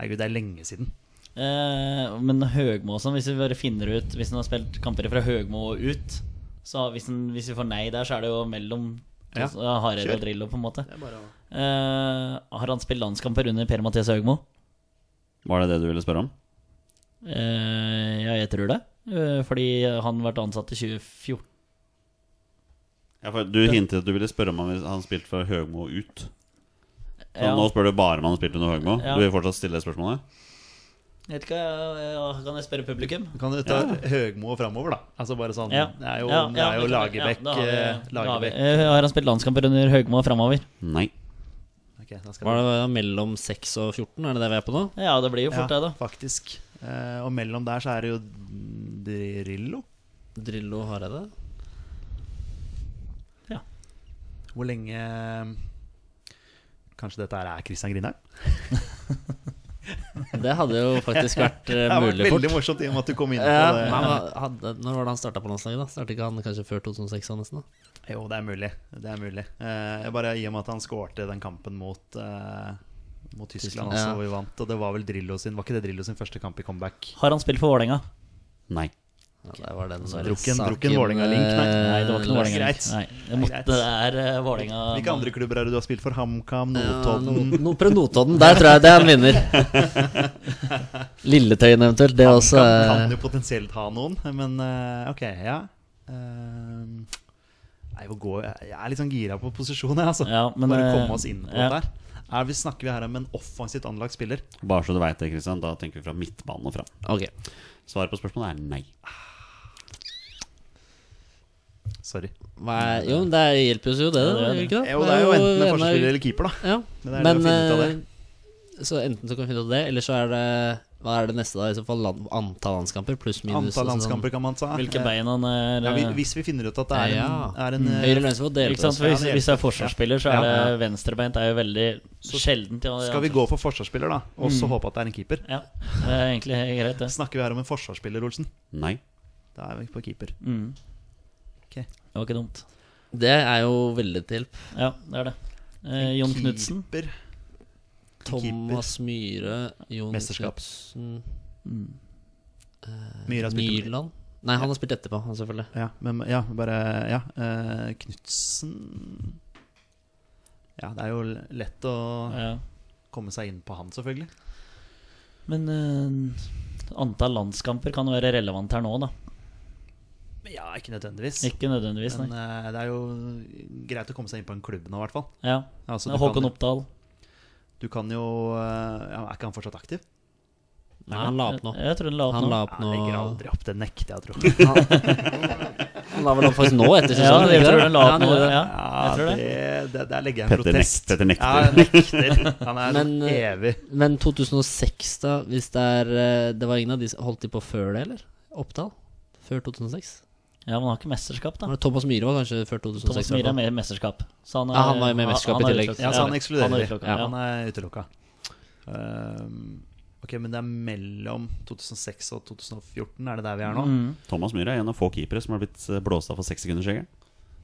Herregud, det er lenge siden. Uh, men Høgmo og sånn, hvis vi bare finner ut Hvis han har spilt kamper fra Høgmo og ut Så hvis, han, hvis vi får nei der, så er det jo mellom Ja, to- Hareide og Drillo, på en måte. Bare Eh, har han spilt landskamper under Per-Mathias Høgmo? Var det det du ville spørre om? Eh, ja, jeg tror det. Eh, fordi han ble ansatt i 2014. Ja, for Du hintet at du ville spørre om han han spilte fra Høgmo ut. Så Ja. Nå spør du bare om han har spilt under Høgmo. Ja. Du vil fortsatt stille det spørsmålet? Jeg vet ikke, ja, Kan jeg spørre publikum? Kan du ta Høgmo framover, da? Altså bare sånn Ja. Det er jo, Ja, det ja, er jo Lagerbäck. ja, har eh, har. Eh, Har han spilt landskamper under Høgmo framover? Nei. Okay, Var det mellom 6 og 14? Er det det vi er på nå? Ja, det blir jo fort det, da. faktisk. Eh, og mellom der så er det jo Drillo. Drillo Hareide? Hvor lenge Kanskje dette er Christian Grindheim? Det hadde jo faktisk vært mulig fort. Det var veldig morsomt i og med at du kom inn på det. men hadde, når var det han starta på landslaget? da? Startet ikke han kanskje før 2006? nesten da? Jo, det er mulig. Det er mulig. Eh, jeg bare I og med at han skårte den kampen mot eh, Mot Tyskland, Tyskland, ja. hvor vi vant. Og det var vel Drillo sin Var ikke det Drillo sin første kamp i comeback? Har han spilt for Vålerenga? Nei. Ja, der var den Så drukken drukk en Vålerenga-link, nei. Nei, det var ikke noe Greit. Vålerenga. Nei, det, måtte, det er uh, Vålerenga Hvilke andre klubber er det du har spilt for? HamKam, Ja, Notodden? no, Prøv Notodden. Der tror jeg det er en vinner. Lilletøyen eventuelt. Det også HamKam kan jo potensielt ha noen, men eh, ok, ja. Eh, Nei, går jeg? jeg er litt sånn gira på posisjon, jeg, altså. Ja, men, Bare eh, komme oss inn på ja. det der. Er vi, snakker vi her om en offensivt anlagt spiller? Bare så du veit det, Kristian. Da tenker vi fra midtbanen og fram. Ok. Svaret på spørsmålet er nei. Sorry. Er, jo, men det er- hjelper oss jo, det. Det det. ikke det? Jo, det er jo enten en forsvarsspiller eller keeper, da. Ja, Men det er men å finne ut av eh, det. Så enten så kan vi finne ut av det, eller så er det Hva er det neste, da? I så fall land, antall landskamper pluss minus. Antall landskamper sånn- kan man ta. Hvilke bein han er Ja, eh, hvis vi finner ut at det er en, Ja. er en eh, Høyre lønnsfot deler på For hvis, hvis det er forsvarsspiller, så er Ja, det venstrebeint. Det er jo veldig sjeldent. Ja, Skal vi gå for forsvarsspiller, da? Og så Mm. håpe at det er en keeper? Ja, det er egentlig greit, det. Snakker vi her om en forsvarsspiller, Olsen? Nei. Da er vi på keeper. Mm. Okay. Det var ikke dumt. Det er jo veldig til hjelp. Ja, det er det. Eh, Jon Knutsen. Keeper. Thomas Myhre, Jon Mesterskap. Knutsen Myhre har spilt Myrland? Nei, han har spilt etterpå, selvfølgelig. Ja, men ja, bare Ja. Uh, Knutsen Ja, det er jo lett å Ja. komme seg inn på han, selvfølgelig. Men uh, antall landskamper kan jo være relevant her nå, da. Ja, ikke nødvendigvis. Ikke nødvendigvis, Men nei. eh, det er jo greit å komme seg inn på en klubb nå, i hvert fall. Ja. Altså, Håkon kan, Oppdal. Du kan jo eh, ja, Er ikke han fortsatt aktiv? Nei, han la opp nå. Jeg, jeg tror han la opp Han nå. la opp Han legger aldri opp, det nekter jeg å tro. Han la vel opp faktisk nå, etter Ja, jeg tror han la opp nå. Ja, Ja, jeg tror det. det, det, der legger jeg en Petter, protest. Petter nekter. Ja, nekter. Han er Men, eh, evig. Men 2006, da? Hvis det er eh, Det var ingen av de holdt de på før det, eller? Oppdal? Før 2006? Ja, men han har ikke mesterskap, da. Men Thomas Myhre var kanskje før 2006? Thomas Myhre er med i mesterskap. Så han, Ja, han var jo med i mesterskap i han er tillegg. Ja, så han ekskluderer Han er. Ja. Han er utelukka. Ehm, ok, men det er mellom 2006 og 2014, er det der vi er nå? Mm. Thomas Myhre er en av få keepere som har blitt eh, blåst av for sekssekundersregelen.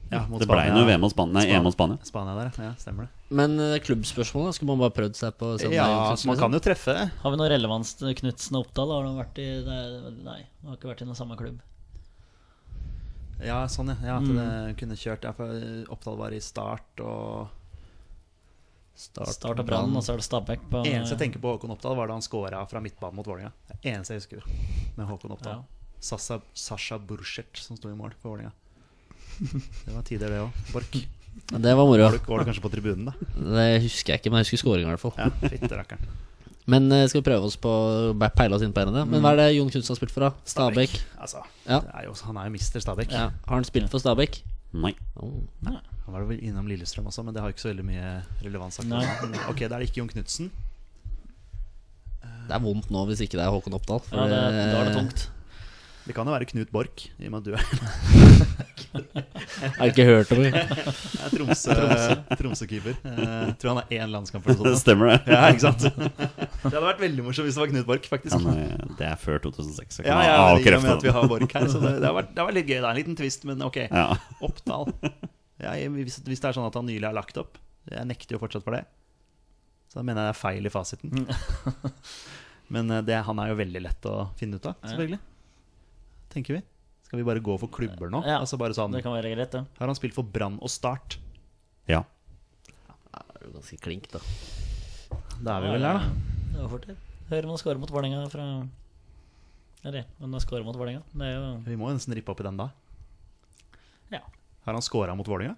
Ja, mot Det ble noe VM mot Spania. Nei, EM mot Spania. Spania der, ja, stemmer det. Men uh, klubbspørsmålet, skulle man bare prøvd seg på? er Ja, man kan jo treffe. Har vi noe relevans til Knutsen og Oppdal? Har de vært i nei, de har ikke vært i noen samme klubb. Ja, sånn, ja. ja at Mm. det kunne kjørt. Ja, for Oppdal var i start og Start, og Brann, og så er det Stabæk på Eneste jeg tenker på Håkon Oppdal, var da han scora fra midtbanen mot Vålerenga. Det Eneste jeg husker med Håkon Oppdal. Ja. Sasha, Sasha Burchert som sto i mål for Vålerenga. Det var tider, det òg. Borch. Det var moro. Var, du- var du kanskje på tribunen, da? Det husker jeg ikke, men jeg husker skåringa i hvert fall. Ja, Fitterakkeren. Men eh, skal vi prøve oss på peile oss inn på en av det? Men hva er det Jon Knutsen har spilt for, da? Stabæk? Altså, Ja. det er jo, han er jo mister Stabæk. Ja. Har han spilt for Stabæk? Nei. Oh. Han var vel innom Lillestrøm også, men det har ikke så veldig mye relevans. Nei. Ok, da er det ikke Jon Knutsen. Det er vondt nå hvis ikke det er Håkon Oppdal. for Ja, det, det- da er det tungt. Det kan jo være Knut Borch, i og med at du er, Jeg har ikke hørt om det. er Tromsø- Tromsø-keeper. Eh, tror han er én landskamp eller noe sånt. stemmer, det. Ja, ikke sant? Det hadde vært veldig morsomt hvis det var Knut Borch, faktisk. Ja, det er før 2006. Jeg Ja, kan ja, og avkrefte med at vi det. har Borch her. Så det, det, har vært, det har vært litt gøy. Det er en liten twist, men ok. Ja. Oppdal. Ja, jeg- hvis, hvis det er sånn at han nylig har lagt opp Jeg nekter jo fortsatt for det. Så da mener jeg det er feil i fasiten. Men eh, det, han er jo veldig lett å finne ut av, selvfølgelig. Tenker vi. Skal vi bare gå for klubber nå? Ja, altså bare sånn Det kan være greit, ja. Har han spilt for Brann og Start? ja. Det er jo ganske klink, da. Da er vi vel der, da. Det var fort det. Hører man scorer mot Vålerenga fra Eller om han scorer mot Vålerenga. Er jo Vi må jo nesten rippe opp i den da. Ja. Har han scora mot Vålerenga?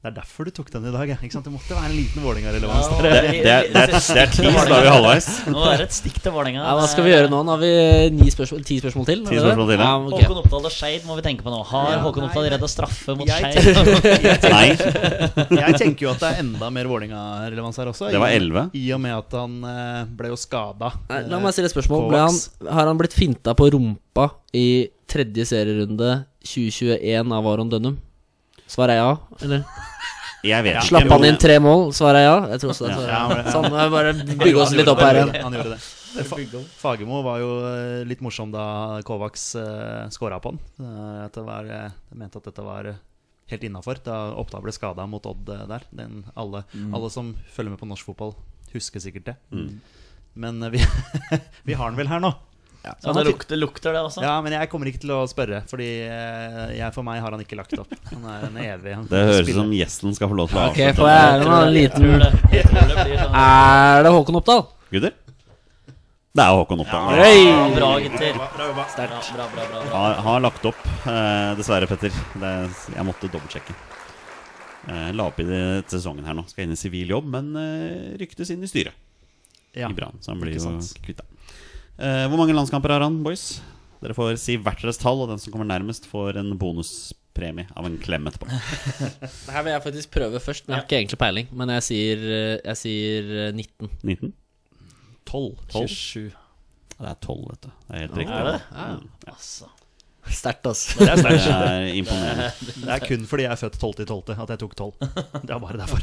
Ja. Det er derfor du tok den i dag. Ikke sant? Det måtte være en liten Vålerenga-relevans. der. Det, det, det, det er ti, da er vi halvveis. Nå er det et stikk til Vålerenga. Ja, hva skal vi gjøre nå? Nå har vi eh, ni spørsmål, ti spørsmål til. Ti spørsmål til, ja. okay. Håkon Oppdal og Skeid må vi tenke på nå. Har Ja, Håkon Oppdal redd å straffe mot Skeid? Nei, Jeg tenker jo at det er enda mer Vålerenga-relevans her også. Det var 11. I og med at han eh, ble jo skada. La meg stille et spørsmål. Ble han, har han blitt finta på rumpa i tredje serierunde 2021 av Aron Dønnum? Svaret er ja, eller? Jeg vet ja. Slapp han inn tre mål? svarer er ja? Jeg tror også det. Ja, ja. Sånn, jeg bare bygge oss litt opp her igjen. Han gjorde det. Fagermo var jo eh, litt morsom da Kovacs uh, scora på han. Uh, at det var, eh, jeg mente at dette var eh, helt innafor da Oppdal ble skada mot Odd uh, der. Den, alle, alle som følger med på norsk fotball, husker sikkert det. Men eh, vi, vi har den vel her nå. Ja, det lukter, lukter det også. Ja, men jeg kommer ikke til å spørre, Fordi eh, jeg, for meg har han ikke lagt opp. Han er en evig han Det høres ut som gjesten skal få lov til å avslutte. får jeg æren av en Jeg liten jeg, det, jeg tror det sånn. Er det Håkon Oppdal? Gutter? Det er Håkon Oppdal. Ja, bra, gutter. Bra jobba. Bra, bra, bra, bra, bra. Har, har lagt opp, eh, dessverre, Petter. Det, jeg måtte dobbeltsjekke. Eh, la opp i det sesongen her nå. Skal inn i sivil jobb, men eh, ryktes inn i styret Ja. i Brann. Så han blir jo sant. Eh, hvor mange landskamper har han, boys? Dere får si hvert deres tall, og den som kommer nærmest, får en bonuspremie av en klem etterpå. Det her vil jeg faktisk prøve først, men jeg har ikke egentlig peiling. Men jeg sier, eh, jeg sier eh, 19. 19? 12. 27. Det er 12, vet du. Det er helt riktig. Er det? Mm, ja. Altså. Sterkt, altså. Det er Det er imponerende. Det er kun fordi jeg er født 12.12. at jeg tok 12. Det er bare derfor.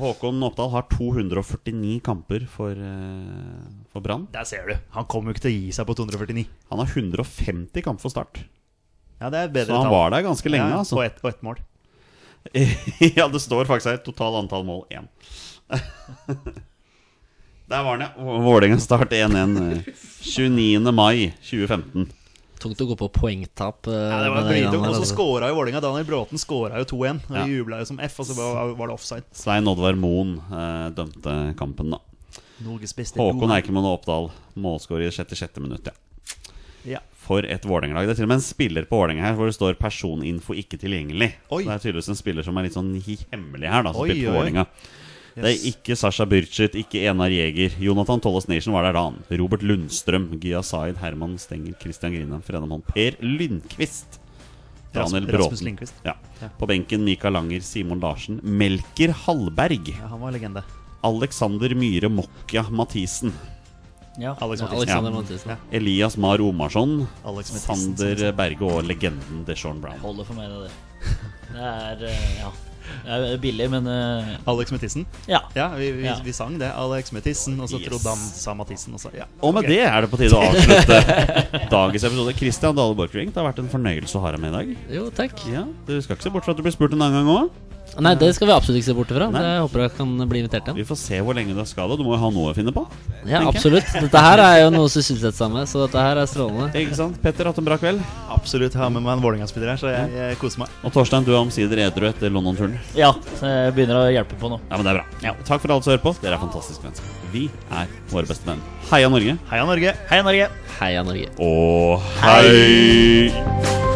Håkon Oppdal har 249 kamper for, eh, for Brann. Der ser du. Han kommer jo ikke til å gi seg på 249. Han har 150 kamper for Start. Ja, det er bedre Så han tall. var der ganske lenge, ja, altså. Og ett et mål. ja, det står faktisk her total antall mål 1. Der var den, ja. Vålerenga Start 1-1. eh, 29. mai 2015. Tungt å gå på poengtap. eh, Ja, det var det greiene Og så altså. skåra jo Vålerenga. Daniel Bråten skåra jo 2-1. Og Ja. De jubla jo som F, og så var, var det offside. Svein Oddvar Moen eh, dømte kampen, da. Beste Håkon dommer. og Oppdal, målskårer i 66. minutt, ja. Ja. For et Vålerenga-lag. Det er til og med en spiller på Vålerenga her hvor det står 'personinfo ikke tilgjengelig'. Oi. Det er tydeligvis en spiller som er litt sånn hemmelig her, da. Som Oi, spilte på oi, Vålerenga. Det er ikke Sasha Byrchet, ikke Enar Jæger. Jonathan Tolles Nation var der da. han. Robert Lundstrøm, Gia Zaid, Herman Stenger, Christian Grine, Fredamon, Per Lindqvist. Daniel Rasmus- Bråten. Ja. Ja. På benken Mikael Langer, Simon Larsen, Melker Hallberg, Ja, han var legende. Alexander Myhre Mokka Mathisen, Ja. Alex Mathisen. Alexander Ja. Mathisen. Ja. Elias Mar Omarsson, Alex Mathisen, Sander Berge og legenden Deshaun Brown. Jeg Holder for meg, det der. Det er eh, Ja. Det er billig, men uh... Alex Mathisen. ja. Ja, vi, vi, Ja. vi sang det. Alex Mathisen, og så Yes. trodde han sa Mathisen. Og så, ja. Og med det er det på tide å avslutte dagens episode. Christian Dale Borchgrevink, det har vært en fornøyelse å ha deg med i dag. Jo, takk. Ja, Du skal ikke se bort fra at du blir spurt en annen gang òg. Nei, det skal vi absolutt ikke se bort ifra. Nei. Jeg håper jeg kan bli invitert igjen. Vi får se hvor lenge du har skada. Du må jo ha noe å finne på. Ja, absolutt. Dette her er jo noe å sysselsette seg med, så dette her er strålende. Ikke sant? Petter, hatt en bra kveld. Absolutt. Jeg har med meg en Vålerenga-spiller her, så jeg, jeg koser meg. Og Torstein, du er omsider edru etter London-turen. ja. Så jeg begynner å hjelpe på nå. Ja, men det er bra. Ja. Takk for alle som hører på. Dere er fantastiske mennesker. Vi er våre beste venn. Heia Norge. Heia Norge! Heia Norge! Heia Norge. Og hei!